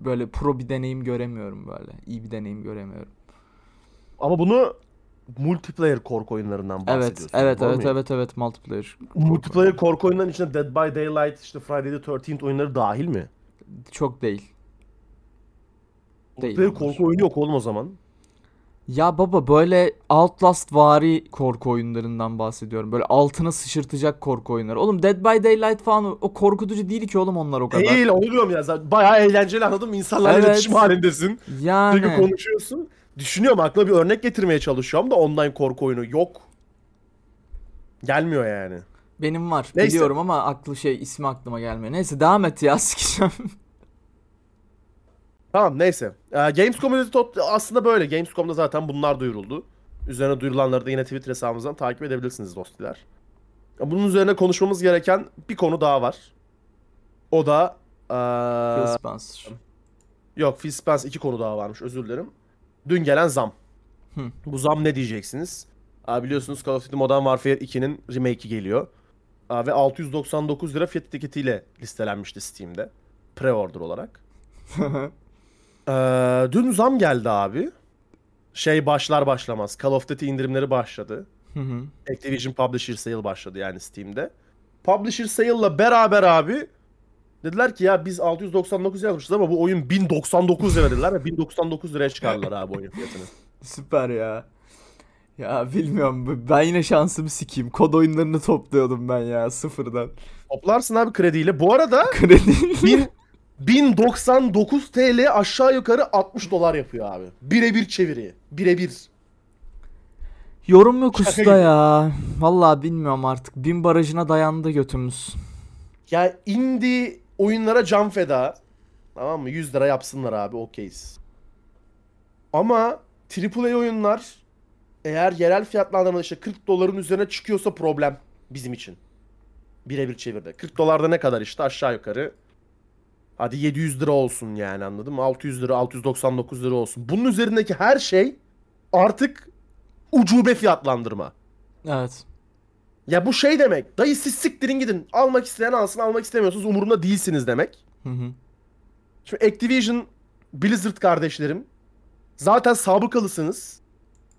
S2: böyle pro bir deneyim göremiyorum böyle. İyi bir deneyim göremiyorum.
S1: Ama bunu multiplayer korku oyunlarından
S2: Evet,
S1: bahsediyorsun.
S2: evet, evet,
S1: muyum?
S2: evet, evet, multiplayer.
S1: Multiplayer korku oyunlarının içinde Dead by Daylight, işte Friday the 13th oyunları dahil mi?
S2: Çok değil. Değil onlar.
S1: korku oyunu yok oğlum o zaman.
S2: Ya baba böyle Outlast vari korku oyunlarından bahsediyorum. Böyle altına sıçırtacak korku oyunları. Oğlum Dead by Daylight falan o- o korkutucu değil ki oğlum onlar o kadar.
S1: Değil onu diyorum ya. Zaten bayağı eğlenceli anladın mı? İnsanlarla
S2: Evet.
S1: iletişim halindesin.
S2: Yani
S1: Sürekli konuşuyorsun. Düşünüyorum aklıma bir örnek getirmeye çalışıyorum da online korku oyunu yok. Gelmiyor yani.
S2: benim var
S1: Neyse.
S2: biliyorum ama aklı şey ismi aklıma gelmiyor. Neyse devam et ya sikeceğim.
S1: Tamam neyse. Ee, Gamescom özeti tot- aslında böyle. Gamescom'da zaten bunlar duyuruldu. Üzerine duyurulanları da yine Twitter hesabımızdan takip edebilirsiniz dostlar. Bunun üzerine konuşmamız gereken bir konu daha var. O da ee,
S2: Phil Spencer.
S1: Yok Phil Spencer iki konu daha varmış özür dilerim. Dün gelen zam.
S2: Hı.
S1: Bu zam ne diyeceksiniz? Aa, biliyorsunuz Call of Duty Modern Warfare 2'nin remake'i geliyor. Aa, ve 699 lira fiyat etiketiyle listelenmişti Steam'de. Pre-order olarak. Ee, dün zam geldi abi. Şey başlar başlamaz. Call of Duty indirimleri başladı.
S2: Hı hı.
S1: Activision Publisher Sale başladı yani Steam'de. Publisher Sale'la beraber abi dediler ki ya biz 699 yazmışız ama bu oyun 1099 lira dediler ve 1099 liraya çıkardılar abi oyun fiyatını.
S2: Süper ya. Ya bilmiyorum ben yine şansımı sikeyim. Kod oyunlarını topluyordum ben ya sıfırdan.
S1: Toplarsın abi krediyle. Bu arada
S2: Kredi.
S1: bin- 1099 TL aşağı yukarı 60 dolar yapıyor abi. Birebir çeviri. Birebir.
S2: Yorum yok
S1: Şaka
S2: usta
S1: gibi.
S2: ya. Vallahi bilmiyorum artık. Bin barajına dayandı götümüz.
S1: Ya indie oyunlara can feda. Tamam mı? 100 lira yapsınlar abi okeyiz. Ama AAA oyunlar eğer yerel fiyatlandırmada işte 40 doların üzerine çıkıyorsa problem bizim için. Birebir çevirde. 40 dolarda ne kadar işte aşağı yukarı. Hadi 700 lira olsun yani anladın mı? 600 lira, 699 lira olsun. Bunun üzerindeki her şey artık ucube fiyatlandırma.
S2: Evet.
S1: Ya bu şey demek. Dayı siz siktirin gidin. Almak isteyen alsın, almak istemiyorsunuz umurumda değilsiniz demek.
S2: Hı hı.
S1: Şimdi Activision, Blizzard kardeşlerim. Zaten sabıkalısınız.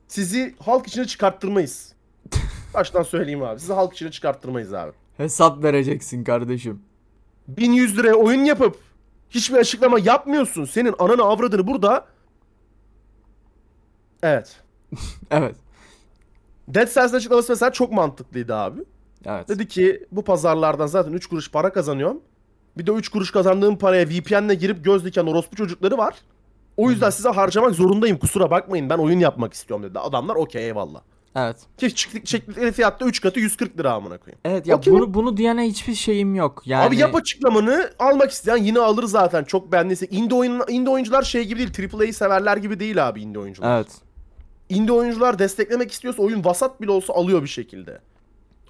S1: Sizi halk içine çıkarttırmayız. Baştan söyleyeyim abi. Sizi halk içine çıkarttırmayız abi.
S2: Hesap vereceksin kardeşim.
S1: 1100 liraya oyun yapıp hiçbir açıklama yapmıyorsun. Senin ananı avradını burada. Evet.
S2: Evet.
S1: Dead Cells'in açıklaması mesela çok mantıklıydı abi.
S2: Evet.
S1: Dedi ki bu pazarlardan zaten 3 kuruş para kazanıyorum. Bir de 3 kuruş kazandığım paraya VPN'le girip göz diken orospu çocukları var. O yüzden size harcamak zorundayım kusura bakmayın ben oyun yapmak istiyorum dedi. Adamlar okey eyvallah.
S2: Evet.
S1: Ki çektikleri fiyatta 3 katı 140 lira amına koyayım.
S2: Evet ya
S1: Okey.
S2: bunu bunu diyene hiçbir şeyim yok. Yani
S1: Abi yap açıklamanı almak isteyen yine alır zaten çok beğendiyse. Indie, oyun, indie oyuncular şey gibi değil AAA'yı severler gibi değil abi indie oyuncular.
S2: Evet.
S1: Indie oyuncular desteklemek istiyorsa oyun vasat bile olsa alıyor bir şekilde.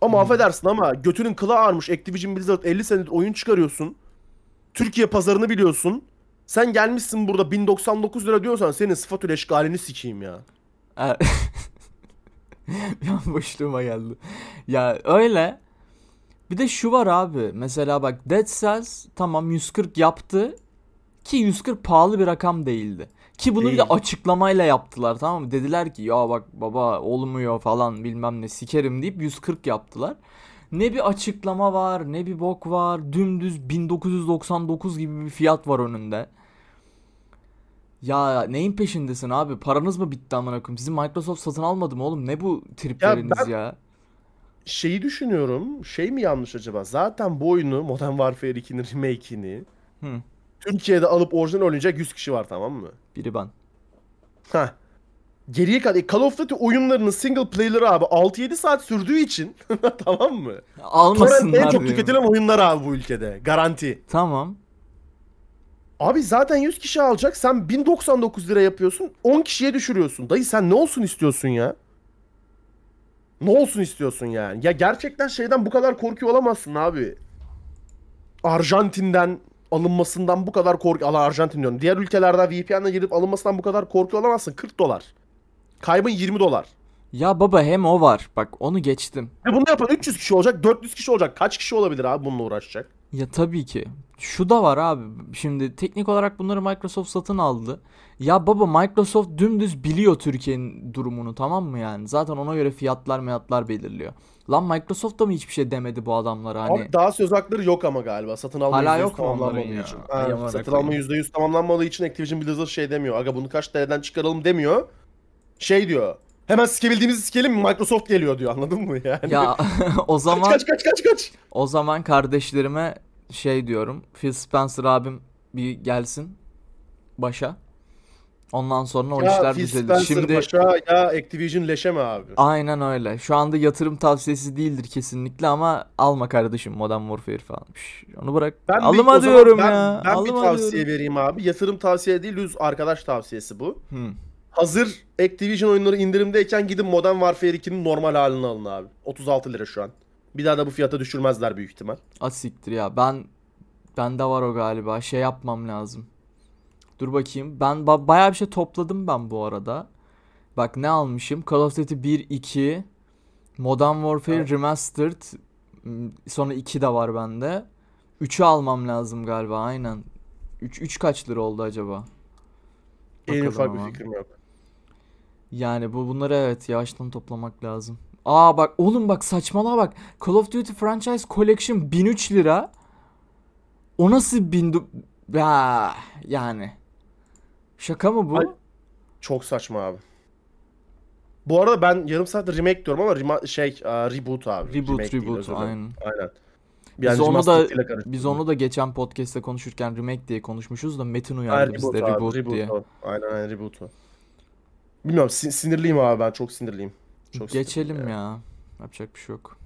S1: Ama affedersin ama götünün kılı ağarmış Activision Blizzard 50 senedir oyun çıkarıyorsun. Türkiye pazarını biliyorsun. Sen gelmişsin burada 1099 lira diyorsan senin sıfatül eşgalini sikeyim ya.
S2: Evet. ya boşluğuma geldi. Ya öyle. Bir de şu var abi. Mesela bak Dead Cells tamam 140 yaptı. Ki 140 pahalı bir rakam değildi. Ki bunu bir de
S1: Değil.
S2: açıklamayla yaptılar tamam mı? Dediler ki ya bak baba olmuyor falan bilmem ne sikerim deyip 140 yaptılar. Ne bir açıklama var ne bir bok var. Dümdüz 1999 gibi bir fiyat var önünde. Ya neyin peşindesin abi? Paranız mı bitti amına koyayım? Sizi Microsoft satın almadı mı oğlum? Ne bu tripleriniz
S1: ben-
S2: ya?
S1: Şeyi düşünüyorum. Şey mi yanlış acaba? Zaten bu oyunu Modern Warfare 2'nin remake'ini
S2: Hı.
S1: Türkiye'de alıp orijinal oynayacak 100 kişi var tamam mı?
S2: Biri ben.
S1: Heh. geriye kadar Call of Duty oyunlarının single player'ı abi 6-7 saat sürdüğü için tamam mı? Torrent
S2: Almasınlar
S1: en çok tüketilen oyunlar abi bu ülkede. Garanti.
S2: Tamam.
S1: Abi zaten 100 kişi alacak. Sen 1099 lira yapıyorsun. 10 kişiye düşürüyorsun. Dayı sen ne olsun istiyorsun ya? Ne olsun istiyorsun yani? Ya gerçekten şeyden bu kadar korkuyor olamazsın abi. Arjantin'den alınmasından bu kadar korku... Allah Arjantin diyorum. Diğer ülkelerden VPN'le girip alınmasından bu kadar korkuyor olamazsın. 40 dolar. Kaybın 20 dolar.
S2: Ya baba hem o var. Bak onu geçtim.
S1: Ve bunu yapan 300 kişi olacak, 400 kişi olacak. Kaç kişi olabilir abi bununla uğraşacak?
S2: Ya tabii ki. Şu da var abi. Şimdi teknik olarak bunları Microsoft satın aldı. Ya baba Microsoft dümdüz biliyor Türkiye'nin durumunu tamam mı yani? Zaten ona göre fiyatlar meyatlar belirliyor. Lan Microsoft da mı hiçbir şey demedi bu adamlara hani?
S1: Abi daha söz hakları yok ama galiba. Satın alma
S2: Hala
S1: %100
S2: yok
S1: tamamlanmadığı
S2: ya?
S1: için. Ha, satın
S2: koyayım.
S1: alma %100 tamamlanmadığı için Activision Blizzard şey demiyor. Aga bunu kaç TL'den çıkaralım demiyor. Şey diyor. Hemen sikebildiğimizi sikelim Microsoft geliyor diyor anladın mı yani?
S2: Ya o zaman
S1: kaç kaç kaç kaç.
S2: o zaman kardeşlerime şey diyorum. Phil Spencer abim bir gelsin başa. Ondan sonra o
S1: Ya
S2: işler
S1: Phil
S2: düzelir.
S1: Spencer
S2: Şimdi
S1: başa ya Activision leşe mi abi?
S2: Aynen öyle. Şu anda yatırım tavsiyesi değildir kesinlikle ama alma kardeşim Modern Warfare falan. Şş, onu bırak.
S1: Ben bir-
S2: Alma
S1: o zaman
S2: diyorum
S1: ben,
S2: ya.
S1: Ben bir
S2: Alma
S1: tavsiye
S2: diyorum.
S1: vereyim abi. Yatırım tavsiye değil düz arkadaş tavsiyesi bu.
S2: Hı.
S1: Hazır Activision oyunları indirimdeyken gidin Modern Warfare 2'nin normal halini alın abi. 36 lira şu an. Bir daha da bu fiyata düşürmezler büyük ihtimal.
S2: Asiktir ya. Ben bende var o galiba. Şey yapmam lazım. Dur bakayım. Ben ba- bayağı bir şey topladım ben bu arada. Bak ne almışım? Call of Duty 1 2 Modern Warfare
S1: Evet.
S2: Remastered sonra 2 de var bende. 3'ü almam lazım galiba aynen. 3 3 kaç lira oldu acaba?
S1: En ufak bir fikrim yok.
S2: Yani bu bunları evet yavaştan toplamak lazım. Aa bak oğlum bak saçmalığa bak. Call of Duty Franchise Collection 1003 lira. O nasıl bin... du- Ya yani. Şaka mı bu?
S1: Ay- Çok saçma abi. Bu arada ben yarım saattir remake diyorum ama rema- şey a, reboot abi.
S2: Reboot
S1: Remake değil,
S2: reboot
S1: dilerim.
S2: aynen.
S1: Aynen.
S2: Biz onu da biz onu da geçen podcast'te konuşurken remake diye konuşmuşuz da Metin uyardı
S1: reboot
S2: bizde
S1: abi,
S2: reboot,
S1: reboot
S2: diye.
S1: o. Aynen aynen reboot o. Bilmiyorum sin- sinirliyim abi ben çok sinirliyim. Çok
S2: Geçelim
S1: sinirliyim
S2: ya. Yapacak bir şey yok.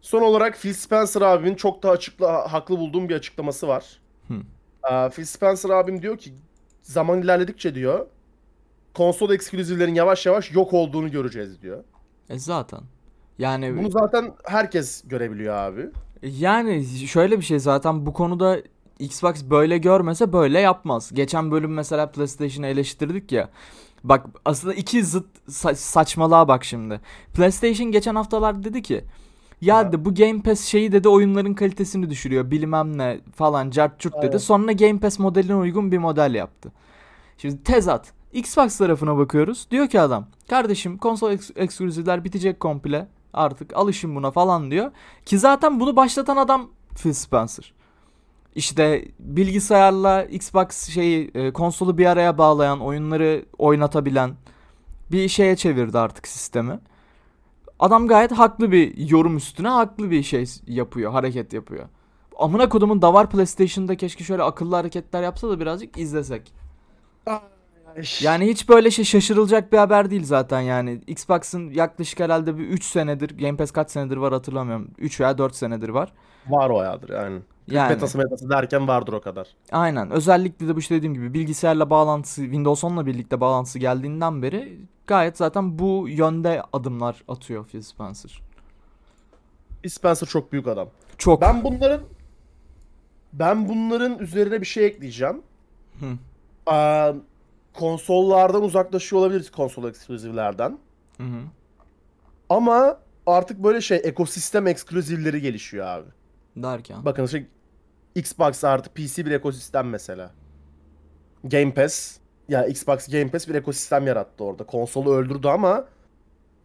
S1: Son olarak Phil Spencer abimin çok da açıkla haklı bulduğum bir açıklaması var.
S2: Hı.
S1: Aa, Phil Spencer abim diyor ki zaman ilerledikçe diyor konsol ekskluzivlerin yavaş yavaş yok olduğunu göreceğiz diyor.
S2: E zaten. Yani
S1: Bunu zaten herkes görebiliyor abi.
S2: Yani şöyle bir şey zaten bu konuda Xbox böyle görmese böyle yapmaz. Geçen bölüm mesela PlayStation'ı eleştirdik ya. Bak aslında iki zıt sa- saçmalığa bak şimdi. PlayStation geçen haftalar dedi ki ya
S1: Ha.
S2: dedi bu Game Pass şeyi dedi oyunların kalitesini düşürüyor bilmem ne falan cart çurt dedi.
S1: Aynen.
S2: Sonra Game Pass modeline uygun bir model yaptı. Şimdi tezat. Xbox tarafına bakıyoruz. Diyor ki adam kardeşim konsol eks- ekskluzivler bitecek komple. Artık alışın buna falan diyor. Ki zaten bunu başlatan adam Phil Spencer. İşte bilgisayarla Xbox şeyi e, konsolu bir araya bağlayan, oyunları oynatabilen bir şeye çevirdi artık sistemi. Adam gayet haklı bir yorum üstüne haklı bir şey yapıyor, hareket yapıyor. Amına kodumun da var PlayStation'da keşke şöyle akıllı hareketler yapsa da birazcık izlesek. Yani hiç böyle şey şaşırılacak bir haber değil zaten yani. Xbox'ın yaklaşık herhalde bir 3 senedir, Game Pass kaç senedir var hatırlamıyorum. 3 veya 4 senedir var.
S1: var o yadır yani.
S2: Yani
S1: Metası metası derken vardır o kadar.
S2: aynen. Özellikle de bu işte dediğim gibi bilgisayarla bağlantısı, Windows 10'la birlikte bağlantısı geldiğinden beri gayet zaten bu yönde adımlar atıyor Phil Spencer.
S1: Spencer çok büyük adam.
S2: Çok.
S1: Ben bunların ben bunların üzerine bir şey ekleyeceğim.
S2: Hı.
S1: Aa, konsollardan uzaklaşıyor olabiliriz konsol ekskluzivlerden.
S2: Hı hı.
S1: Ama artık böyle şey ekosistem ekskluzivleri gelişiyor abi.
S2: Derken.
S1: Bakın işte Xbox artı PC bir ekosistem mesela. Game Pass ya Xbox Game Pass bir ekosistem yarattı orada. Konsolu öldürdü ama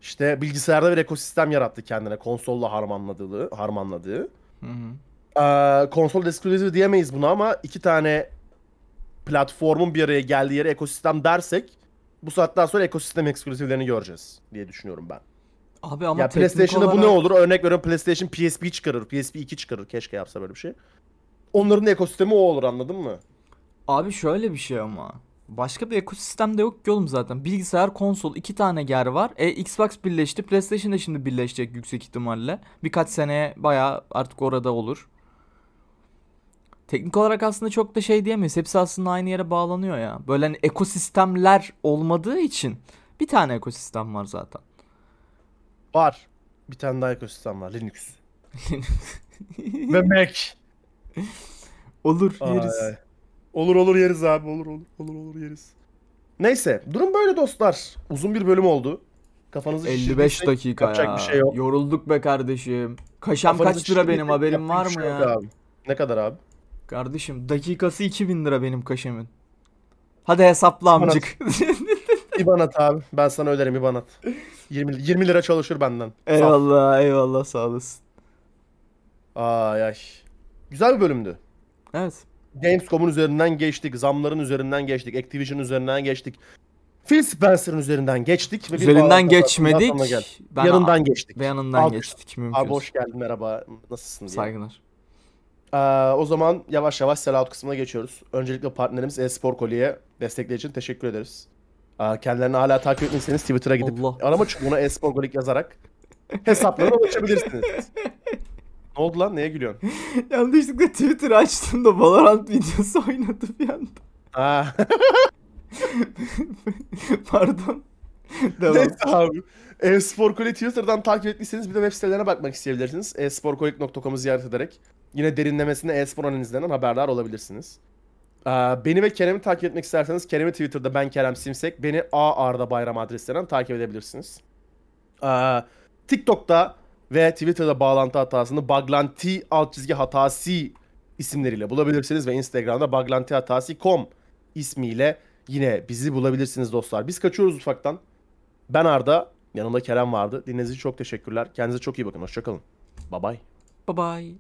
S1: işte bilgisayarda bir ekosistem yarattı kendine konsolla harmanladığı, harmanladığı.
S2: Hı hı.
S1: Ee, konsol exclusive diyemeyiz buna ama iki tane platformun bir araya geldiği yere ekosistem dersek bu saatten sonra ekosistem eksklusivlerini göreceğiz diye düşünüyorum ben.
S2: Abi ama
S1: ya PlayStation'da bu ne
S2: olarak-
S1: olur? Örnek veriyorum PlayStation PSP çıkarır, PSP 2 çıkarır. Keşke yapsa böyle bir şey. Onların ekosistemi o olur anladın mı?
S2: Abi şöyle bir şey ama. Başka bir ekosistem de yok ki oğlum zaten. Bilgisayar, konsol iki tane ger var. E Xbox birleşti. PlayStation da şimdi birleşecek yüksek ihtimalle. Birkaç seneye bayağı artık orada olur. Teknik olarak aslında çok da şey diyemeyiz. Hepsi aslında aynı yere bağlanıyor ya. Böyle hani ekosistemler olmadığı için bir tane ekosistem var zaten.
S1: Var. Bir tane daha ekosistem var. Linux. Ve Mac.
S2: Olur yeriz.
S1: ay. Olur olur yeriz abi. Olur olur olur olur yeriz. Neyse. Durum böyle dostlar. Uzun bir bölüm oldu. Kafanızı
S2: 55
S1: şişirdiysek
S2: dakika
S1: yapacak
S2: ya.
S1: bir şey yok.
S2: Yorulduk be kardeşim. Kaşam
S1: Kafanızı
S2: kaç lira benim haberim var mı ya?
S1: şey yok abi. Ne kadar abi?
S2: Kardeşim dakikası 2000 lira benim kaşemin. Hadi hesapla amcık.
S1: İban at abi. Ben sana öderim İban at. 20, 20 lira çalışır benden.
S2: Eyvallah eyvallah sağ olasın.
S1: Ay ay. Güzel bir bölümdü.
S2: Evet.
S1: Gamescom'un üzerinden geçtik. Zamların üzerinden geçtik. Activision üzerinden geçtik. Phil Spencer'ın üzerinden geçtik. Ve
S2: Üzerinden geçmedik. Ben
S1: Yanından geçtik.
S2: Ve yanından
S1: Alkış.
S2: geçtik mümkün.
S1: Abi hoş geldin merhaba. Nasılsın diye.
S2: Saygılar.
S1: Ee, o zaman yavaş yavaş sellout kısmına geçiyoruz. Öncelikle partnerimiz e-spor Koli'ye destekleri için teşekkür ederiz. Ee, kendilerini hala takip etmişseniz Twitter'a gidip
S2: Allah.
S1: arama çubuğuna e-spor Kolik yazarak hesaplarına ulaşabilirsiniz. ne oldu lan? Neye gülüyorsun?
S2: Yanlışlıkla Twitter açtım da Valorant videosu oynadı bir anda.
S1: Ha.
S2: Pardon. Devam.
S1: Neyse abi. E-spor Koli Twitter'dan takip ettiyseniz bir de web sitelerine bakmak isteyebilirsiniz. e-sporkolik.com'u ziyaret ederek yine derinlemesine e-spor analizlerinden haberdar olabilirsiniz. Ee, beni ve Kerem'i takip etmek isterseniz Kerem'i Twitter'da ben Kerem Simsek, beni A Arda Bayram adreslerinden takip edebilirsiniz. Ee, TikTok'ta ve Twitter'da bağlantı hatasını Baglanti alt çizgi hatası isimleriyle bulabilirsiniz ve Instagram'da baglantihatasi.com ismiyle yine bizi bulabilirsiniz dostlar. Biz kaçıyoruz ufaktan. Ben Arda, yanımda Kerem vardı. Dinlediğiniz için çok teşekkürler. Kendinize çok iyi bakın. Hoşçakalın. Bye bye.
S2: Bye bye.